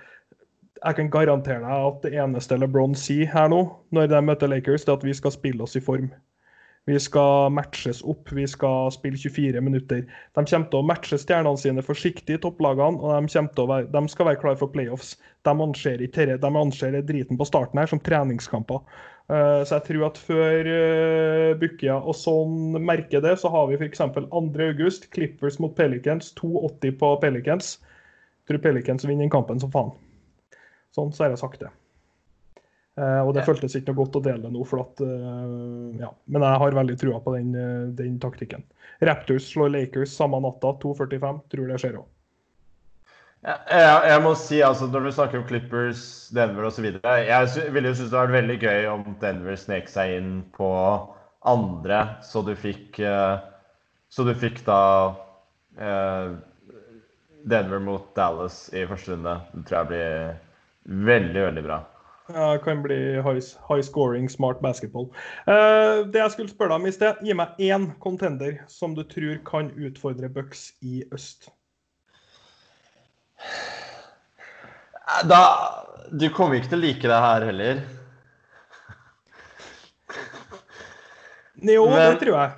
Speaker 1: jeg kan garantere deg at det eneste LeBron sier her nå, når de møter Lakers, det er at vi skal spille oss i form. Vi skal matches opp, vi skal spille 24 minutter. De kommer til å matche stjernene sine forsiktig, topplagene, og de, være, de skal være klare for playoffs. De anser, ikke, de anser driten på starten her som treningskamper. Uh, så jeg tror at før uh, Bukkia og sånn merker det, så har vi f.eks. 2.8, Clippers mot Pelicans, 2,80 på Pelicans. Jeg tror Pelicans vinner den kampen som faen. Sånn, så har jeg sagt det. Uh, og det ja. føltes ikke noe godt å dele det nå, for at, uh, ja. men jeg har veldig trua på den, uh, den, taktikken. Raptors slår Lakers samme natta, 2.45. Tror det skjer òg.
Speaker 2: Ja, jeg, jeg, må si, altså, Når du snakker om Clippers, Denver osv. Jeg ville jo synes det hadde vært veldig gøy om Denver snek seg inn på andre, så du fikk Så du fikk da Denver mot Dallas i første runde. Det tror jeg blir veldig, veldig bra.
Speaker 1: Ja, det kan bli high, high scoring, smart basketball. Uh, det jeg skulle spørre deg om i sted, gi meg én contender som du tror kan utfordre Bucks i øst.
Speaker 2: Da Du kommer ikke til å like det her heller.
Speaker 1: Jo, men, det tror jeg.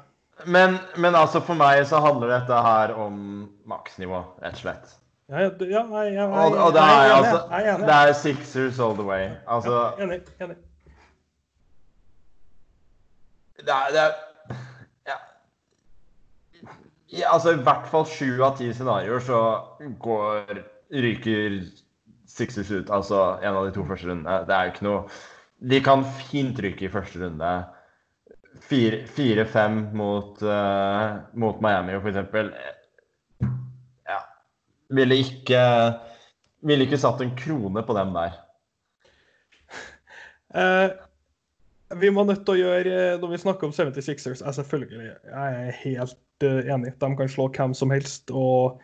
Speaker 2: Men, men, altså for meg så handler dette her om maksnivå, rett og slett.
Speaker 1: Ja, ja, ja jeg, jeg,
Speaker 2: og, og det, er, altså, det er Sixers all the way. Altså
Speaker 1: Enig. Enig.
Speaker 2: Det er, det er ja. ja. Altså i hvert fall sju av ti scenarioer så går ryker Sixers ut. Altså en av de to første rundene. Det er jo ikke noe De kan fint ryke i første runde. 4-5 mot, uh, mot Miami, for Ja. Ville ikke Ville ikke satt en krone på dem der.
Speaker 1: Uh, vi må nødt til å gjøre Når vi snakker om 76ers, er selvfølgelig jeg er helt uh, enig. De kan slå hvem som helst. og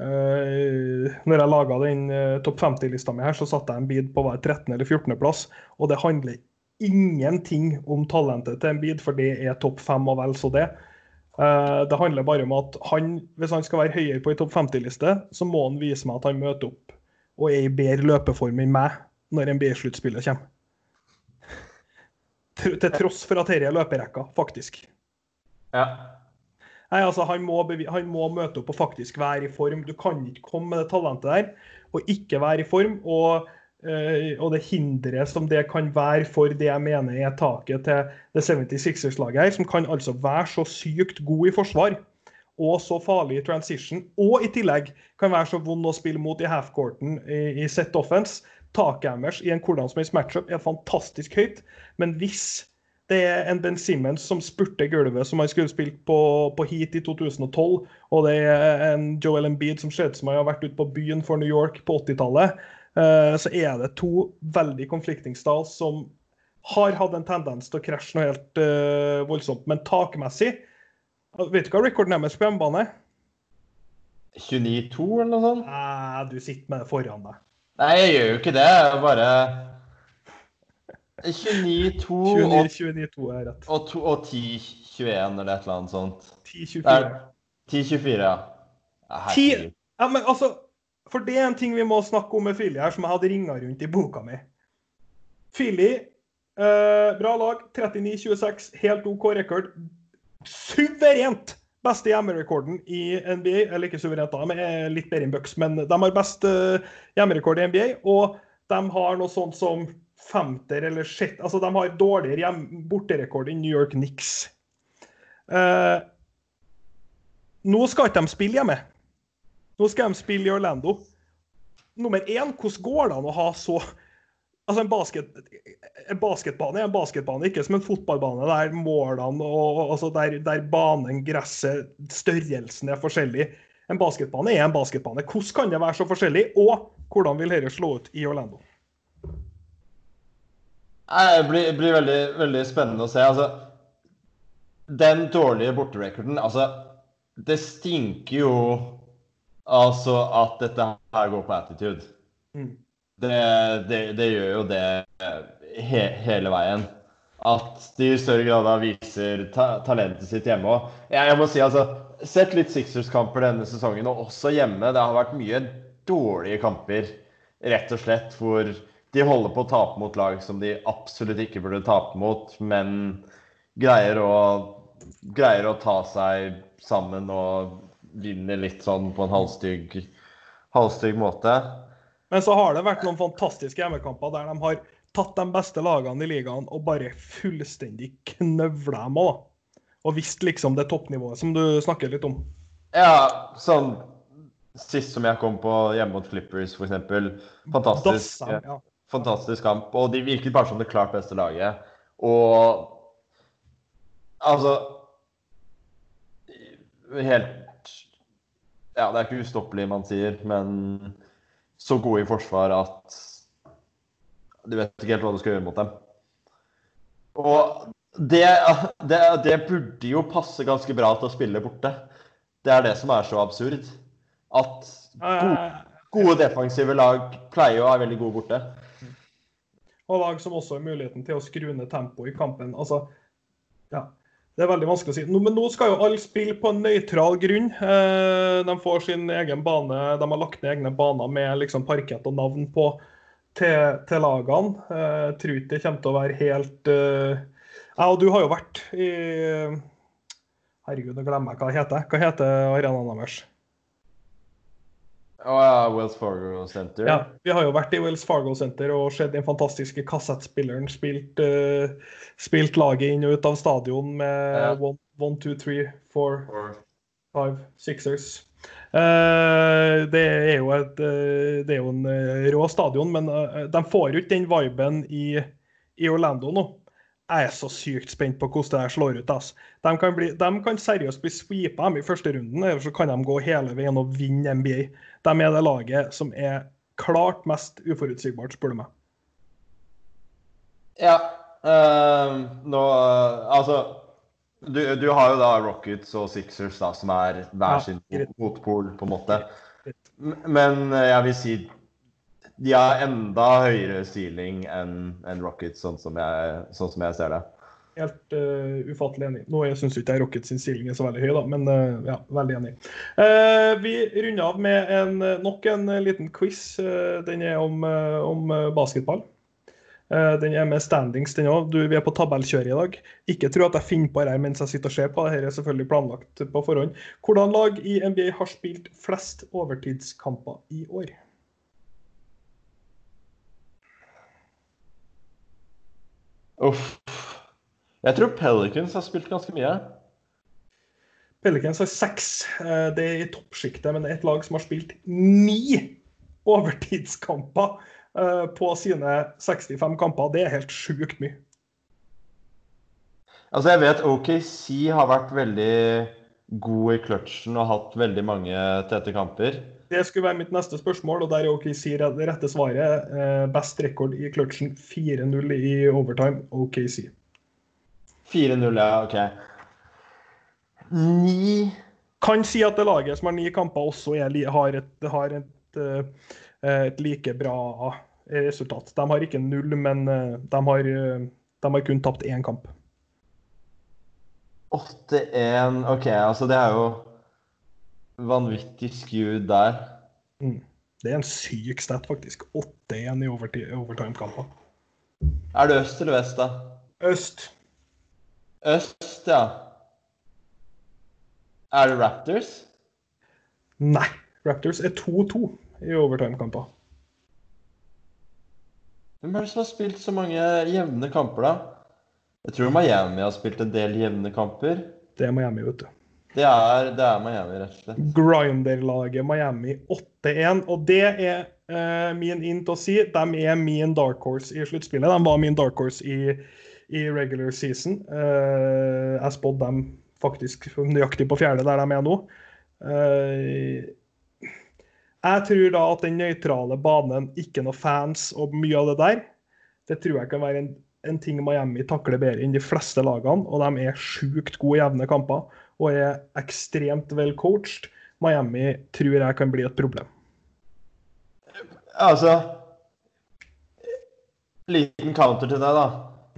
Speaker 1: Uh, når jeg laga den uh, topp 50-lista mi her, så satte jeg en bid på hver 13. eller 14. plass. Og det handler ingenting om talentet til en bid, for det er topp fem og vel så det. Uh, det handler bare om at han, hvis han skal være høyere på ei topp 50-liste, så må han vise meg at han møter opp og er i bedre løpeform enn meg når NBA-sluttspillet kommer. Til, tross for at dette er løperekka, faktisk.
Speaker 2: Ja.
Speaker 1: Nei, altså, han må, han må, møte opp og faktisk være i form. Du kan ikke komme med det talentet der og ikke være i form. Og, og det hinderet som det kan være for det jeg mener er taket til det 76ers-laget her, som kan altså være så sykt god i forsvar og så farlig i transition, og i tillegg kan være så vond å spille mot i halfcourten i, i set offense. Taket deres i en hvordan som helst matchup er fantastisk høyt, men hvis det er en Ben Simmons som spurter gulvet som han skulle spilt på, på Heat i 2012. Og det er en Joel Embiid som ser ut som han har vært ute på byen for New York på 80-tallet. Uh, så er det to veldig konfliktingsdal som har hatt en tendens til å krasje noe helt uh, voldsomt. Men takmessig Vet du hva rekorden deres på hjemmebane?
Speaker 2: 29-2 eller noe sånt?
Speaker 1: Nei, du sitter med det foran deg.
Speaker 2: Nei, jeg gjør jo ikke det. Jeg bare 29-2
Speaker 1: og, er rett.
Speaker 2: og, og 10-21 eller et eller annet sånt.
Speaker 1: 10-24.
Speaker 2: 10-24, ja.
Speaker 1: Herregud. Ja, men altså, for det er en ting vi må snakke om med Philly her, som jeg hadde ringa rundt i boka mi. Philly, eh, bra lag. 39-26, helt OK rekord. Suverent beste hjemmerekorden i NBA. Eller ikke suverent, da, er litt bedre enn Bucks, men de har best uh, hjemmerekord i NBA. Og de har noe sånt som femter eller sjett Altså, de har dårligere hjem, borterekord enn New York Knicks. Eh, nå skal ikke de spille hjemme. Nå skal de spille i Orlando. Nummer én, hvordan går det an å ha så Altså, en, basket, en basketbane er en basketbane, ikke som en fotballbane der målene og altså der, der banen, gresset, størrelsen er forskjellig. En basketbane er en basketbane. Hvordan kan det være så forskjellig, og hvordan vil dette slå ut i Orlando?
Speaker 2: Det blir, blir veldig, veldig, spennende å se. Altså, den dårlige borterekorden Altså, det stinker jo altså at dette her går på attitude. Mm. Det, det, det, gjør jo det he, hele veien. At de i større grad viser ta, talentet sitt hjemme òg. Jeg, jeg, må si, altså Sett litt Sixers-kamper denne sesongen, og også hjemme. Det har vært mye dårlige kamper, rett og slett, hvor de holder på å tape mot lag som de absolutt ikke burde tape mot, men greier å, greier å ta seg sammen og vinner litt sånn på en halvstygg, halvstygg måte.
Speaker 1: Men så har det vært noen fantastiske hjemmekamper der de har tatt de beste lagene i ligaen og bare fullstendig knøvla dem òg. Og visst liksom det toppnivået som du snakker litt om.
Speaker 2: Ja, sånn Sist som jeg kom på hjemme mot Flippers, f.eks. Fantastisk. Ja fantastisk kamp. Og de virket bare som det klart beste laget. Og altså Helt Ja, det er ikke ustoppelig, man sier, men så gode i forsvar at du vet ikke helt hva du skal gjøre mot dem. Og det, det, det burde jo passe ganske bra til å spille borte. Det er det som er så absurd. At Gode, gode defensive lag pleier å være veldig gode borte.
Speaker 1: Og lag som også har muligheten til å skru ned tempoet i kampen. Altså, ja. Det er veldig vanskelig å si. Men nå skal jo alle spille på en nøytral grunn. Eh, de får sin egen bane. De har lagt ned egne baner med liksom parkett og navn på til, til lagene. Eh, tror ikke det kommer til å være helt eh, og du har jo vært i Herregud, nå glemmer jeg hva det heter. Hva heter arenaen deres?
Speaker 2: Og ja, Wells Fargo Center.
Speaker 1: Ja, vi har jo vært i Wells Fargo Center og sett den fantastiske kassettspilleren spilt, uh, spilt laget inn og ut av stadion med
Speaker 2: Ja.
Speaker 1: one, one, two, three, four,
Speaker 2: four.
Speaker 1: five, sixers. Uh, det er jo et uh, Det er jo en rå stadion, men de får jo ikke den viben i, i Orlando nå. Jeg er så sykt spent på hvordan det her slår ut. Altså. De, kan bli, de kan seriøst bli sweepa i første runden, eller så kan de gå hele veien og vinne NBA. De er det laget som er klart mest uforutsigbart, spør du meg.
Speaker 2: Ja. ehm, nå Altså du, du har jo da Rockets og Sixers da, som er hver sin motpol, på en måte. Men jeg vil si de har enda høyere ceiling enn en Rockets, sånn som, jeg, sånn som jeg ser det.
Speaker 1: Helt uh, ufattelig enig. Nå syns ikke jeg Rockets sin stilling er så veldig høy, da, men uh, ja, veldig enig. Uh, vi runder av med en, nok en liten quiz. Den er om, om basketball. Den er med standings, den òg. Vi er på tabellkjøret i dag. Ikke tro at jeg finner på det her mens jeg sitter og ser på. Dette er selvfølgelig planlagt på forhånd. Hvordan lag i NBA har spilt flest overtidskamper i år?
Speaker 2: Uff. Jeg tror Pelicans har spilt ganske mye.
Speaker 1: Pelicans har seks. Eh, Det er i toppsjiktet, men det er et lag som har spilt ni overtidskamper eh, på sine 65 kamper. Det er helt sjukt mye.
Speaker 2: Altså, jeg vet OKC har vært veldig god i kløtsjen og hatt veldig mange tette kamper.
Speaker 1: Det skulle være mitt neste spørsmål, og der er OKC det rette svaret. Eh, Best rekord i clutchen 4-0 i overtime, OKC.
Speaker 2: 4-0, ja, OK. Ni
Speaker 1: Kan si at det laget som har ni kamper, også er, har, et, har et, eh, et like bra resultat. De har ikke null, men eh, de har, eh, de har kun tapt én kamp.
Speaker 2: 8-1 OK, altså det er jo vanvittig skew der.
Speaker 1: Mm. Det er en syk stat, faktisk. 8-1 i overti- overtime-kampen.
Speaker 2: Er det øst eller vest, da?
Speaker 1: Øst.
Speaker 2: Øst, ja. Er det Raptors?
Speaker 1: Nei. Raptors er 2-2 i overtime-kamper.
Speaker 2: Hvem er det som har spilt så mange jevne kamper, da? Jeg tror Miami har spilt en del jevne kamper.
Speaker 1: Det er Miami, vet du.
Speaker 2: Det er, det er Miami, rett og slett.
Speaker 1: Grinder-laget Miami 8-1. Og det er eh, min int å si. De er min dark horse i sluttspillet. De var min dark horse i, i regular season. Eh, jeg spådde dem faktisk nøyaktig på fjerde, der de er nå. Eh, jeg tror da at den nøytrale banen, ikke noe fans og mye av det der, det tror jeg kan være en, en ting Miami takler bedre enn de fleste lagene. Og de er sjukt gode i jevne kamper og er ekstremt vel coached. Miami tror jeg kan bli et problem.
Speaker 2: Altså Liten counter til deg, da.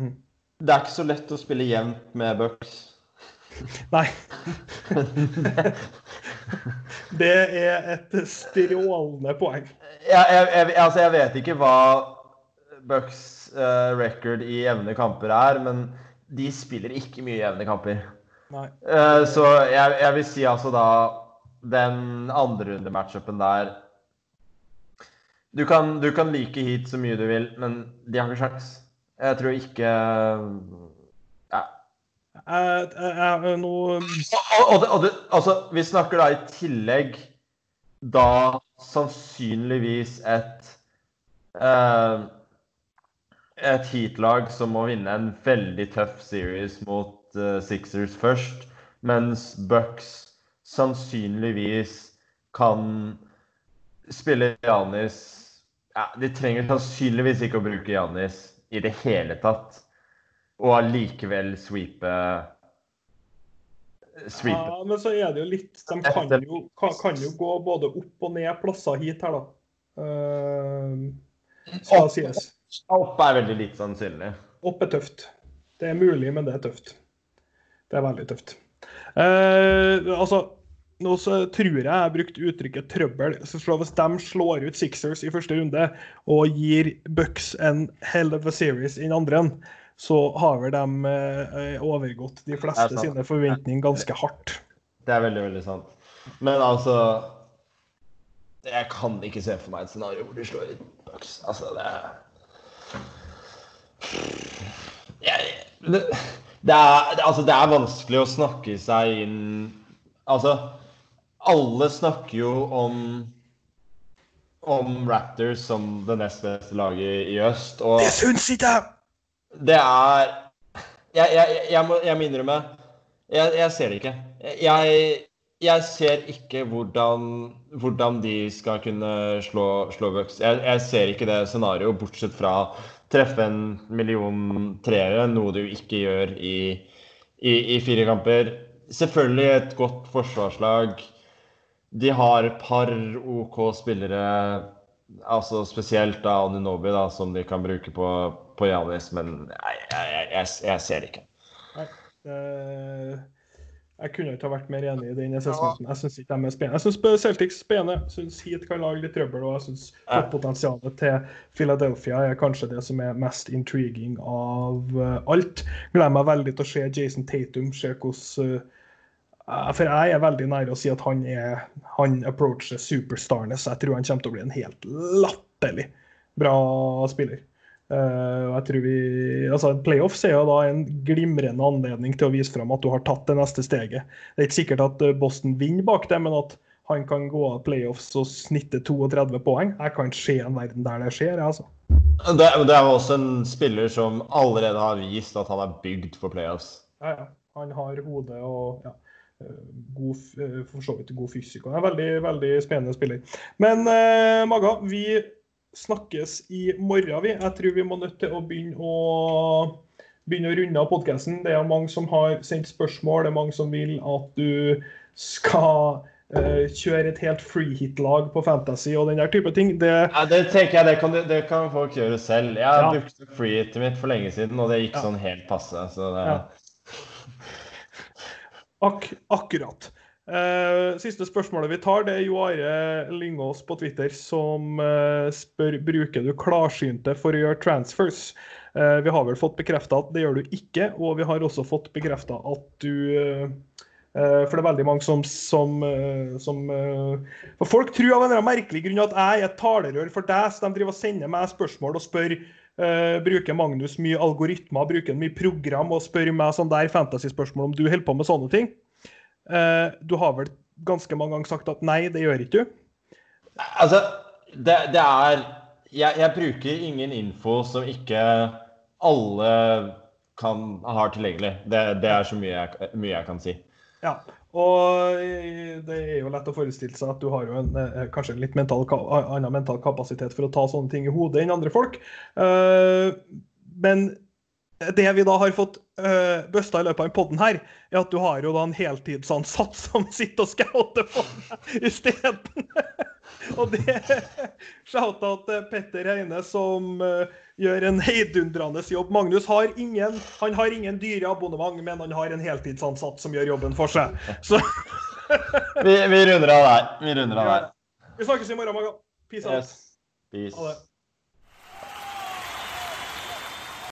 Speaker 1: Mm.
Speaker 2: Det er ikke så lett å spille jevnt med Bucks.
Speaker 1: Nei. det er et strålende poeng.
Speaker 2: Jeg, jeg, jeg, altså jeg vet ikke hva Bucks uh, record i jevne kamper er, men de spiller ikke mye jevne kamper. Eh, så jeg, jeg vil si altså da Den andre runde matchupen der du kan, du kan like hit så mye du vil, men de har ikke sjans. Jeg tror ikke ja.
Speaker 1: Uh, uh, nå
Speaker 2: og, og, og altså, vi snakker da i tillegg da sannsynligvis et eh, et heatlag som må vinne en veldig tøff series mot eh, Sixers først, mens Bucks sannsynligvis kan spille Janis ja, De trenger sannsynligvis ikke å bruke Janis i det hele tatt, og allikevel sweepe sweepe.
Speaker 1: Ja, men så er det jo litt De kan jo, kan, kan jo gå både opp og ned plasser hit her, da. Uh, skal sies.
Speaker 2: Opp er veldig lite sannsynlig.
Speaker 1: Opp er tøft. Det er mulig, men det er tøft. Det er veldig tøft. Eh, altså, nå så tror jeg jeg har brukt uttrykket 'trøbbel'. Så Hvis de slår ut Sixers i første runde og gir Bucks en hell of a series i den andre, så har vel de eh, overgått de fleste sine forventninger ganske hardt.
Speaker 2: Det er veldig, veldig sant. Men altså Jeg kan ikke se for meg et scenario hvor de slår ut Bucks. Altså, det er jeg, det, det, er, altså, det er vanskelig å snakke seg inn Altså, alle snakker jo om om Raptors som det nest beste laget i øst. Og
Speaker 1: Det syns ikke jeg!
Speaker 2: det er Jeg, jeg, jeg, må, jeg må innrømme jeg, jeg ser det ikke. Jeg, ser ikke hvordan, hvordan de skal kunne slå, slå Bucks. Jeg ser ikke det scenarioet, bortsett fra treffe en million treere, noe du ikke gjør i, i, i fire kamper. Selvfølgelig et godt forsvarslag. De har et par OK spillere, altså spesielt da Anunobi, da, som de kan bruke på, på Janis, men jeg, jeg, jeg, jeg ser ikke.
Speaker 1: Eh, jeg kunne ikke ha vært mer enig i den assessmenten. Jeg syns ikke de er spennende. Jeg syns Celtics spennende. Jeg syns Heat kan lage litt trøbbel. Og jeg syns potensialet til Philadelphia er kanskje det som er mest intriguing av eh, alt. Gleder meg veldig til å se Jason Tatum. Se hvordan eh, For jeg er veldig nær å si at han er han approacher superstarness. Jeg tror han kommer til å bli en helt latterlig bra spiller. Eh, og jeg tror vi, altså Playoffs er jo da en glimrende anledning til å vise fram at du har tatt det neste steget. Det er ikke sikkert at eh, Boston vinner bak det, men at han kan gå av playoffs og snitte 32 poeng. Jeg kan se en verden der det skjer. altså.
Speaker 2: Det, det er jo også en spiller som allerede har vist at han er bygd for playoffs.
Speaker 1: Ja, ja. Han har hode og ja, eh, god, for så vidt god fysikk. Han er en veldig, veldig spennende spiller. Men eh, Maga, vi snakkes i morgen, vi. Jeg tror vi må nødt til å begynne å begynne å runde av podkasten. Det er mange som har sendt spørsmål. Det er mange som vil at du skal uh, kjøre et helt freehit-lag på Fantasy og den der type ting. Det,
Speaker 2: Ja, det tenker jeg, det kan, det kan folk gjøre selv. Jeg
Speaker 1: Ja.
Speaker 2: brukte freehitet mitt for lenge siden, og det gikk
Speaker 1: Ja.
Speaker 2: sånn helt passe. Så det.
Speaker 1: Ak akkurat. Eh, siste spørsmålet vi tar, det er Jo Are Lyngås på Twitter som eh, spør bruker du klarsynte for å gjøre transfers. Eh, vi har vel fått bekrefta at det gjør du ikke, og vi har også fått bekrefta at du For det er veldig mange som, som, som For folk tror av en merkelig grunn at jeg er et talerør for deg, så de driver og sender meg spørsmål og spør Uh, bruker Magnus mye algoritmer, bruker mye program og spør meg sånn der fantasy-spørsmål om du holder på med sånne ting. Eh, du har vel ganske mange ganger sagt at nei, det gjør ikke du?
Speaker 2: Altså, det, det er jeg, jeg bruker ingen info som ikke alle kan, har tilgjengelig. Det, det er så mye jeg, mye jeg kan si.
Speaker 1: Ja. Og det er jo lett å forestille seg at du har jo en, eh, kanskje en litt mental, annen mental kapasitet for å ta sånne ting i hodet enn andre folk. Eh, men det vi da har fått uh, bøsta i løpet av podden her, er at du har jo da en heltidsansatt som sitter og scouter for deg isteden. og det Shout-out til Petter Heine, som uh, gjør en heidundrende jobb. Magnus har ingen, han har ingen dyre abonnement, men han har en heltidsansatt som gjør jobben for seg. Så
Speaker 2: Vi, vi runder av der. Vi runder av der.
Speaker 1: vi snakkes i morgen, Maga. Peace out.
Speaker 2: Yes. Peace.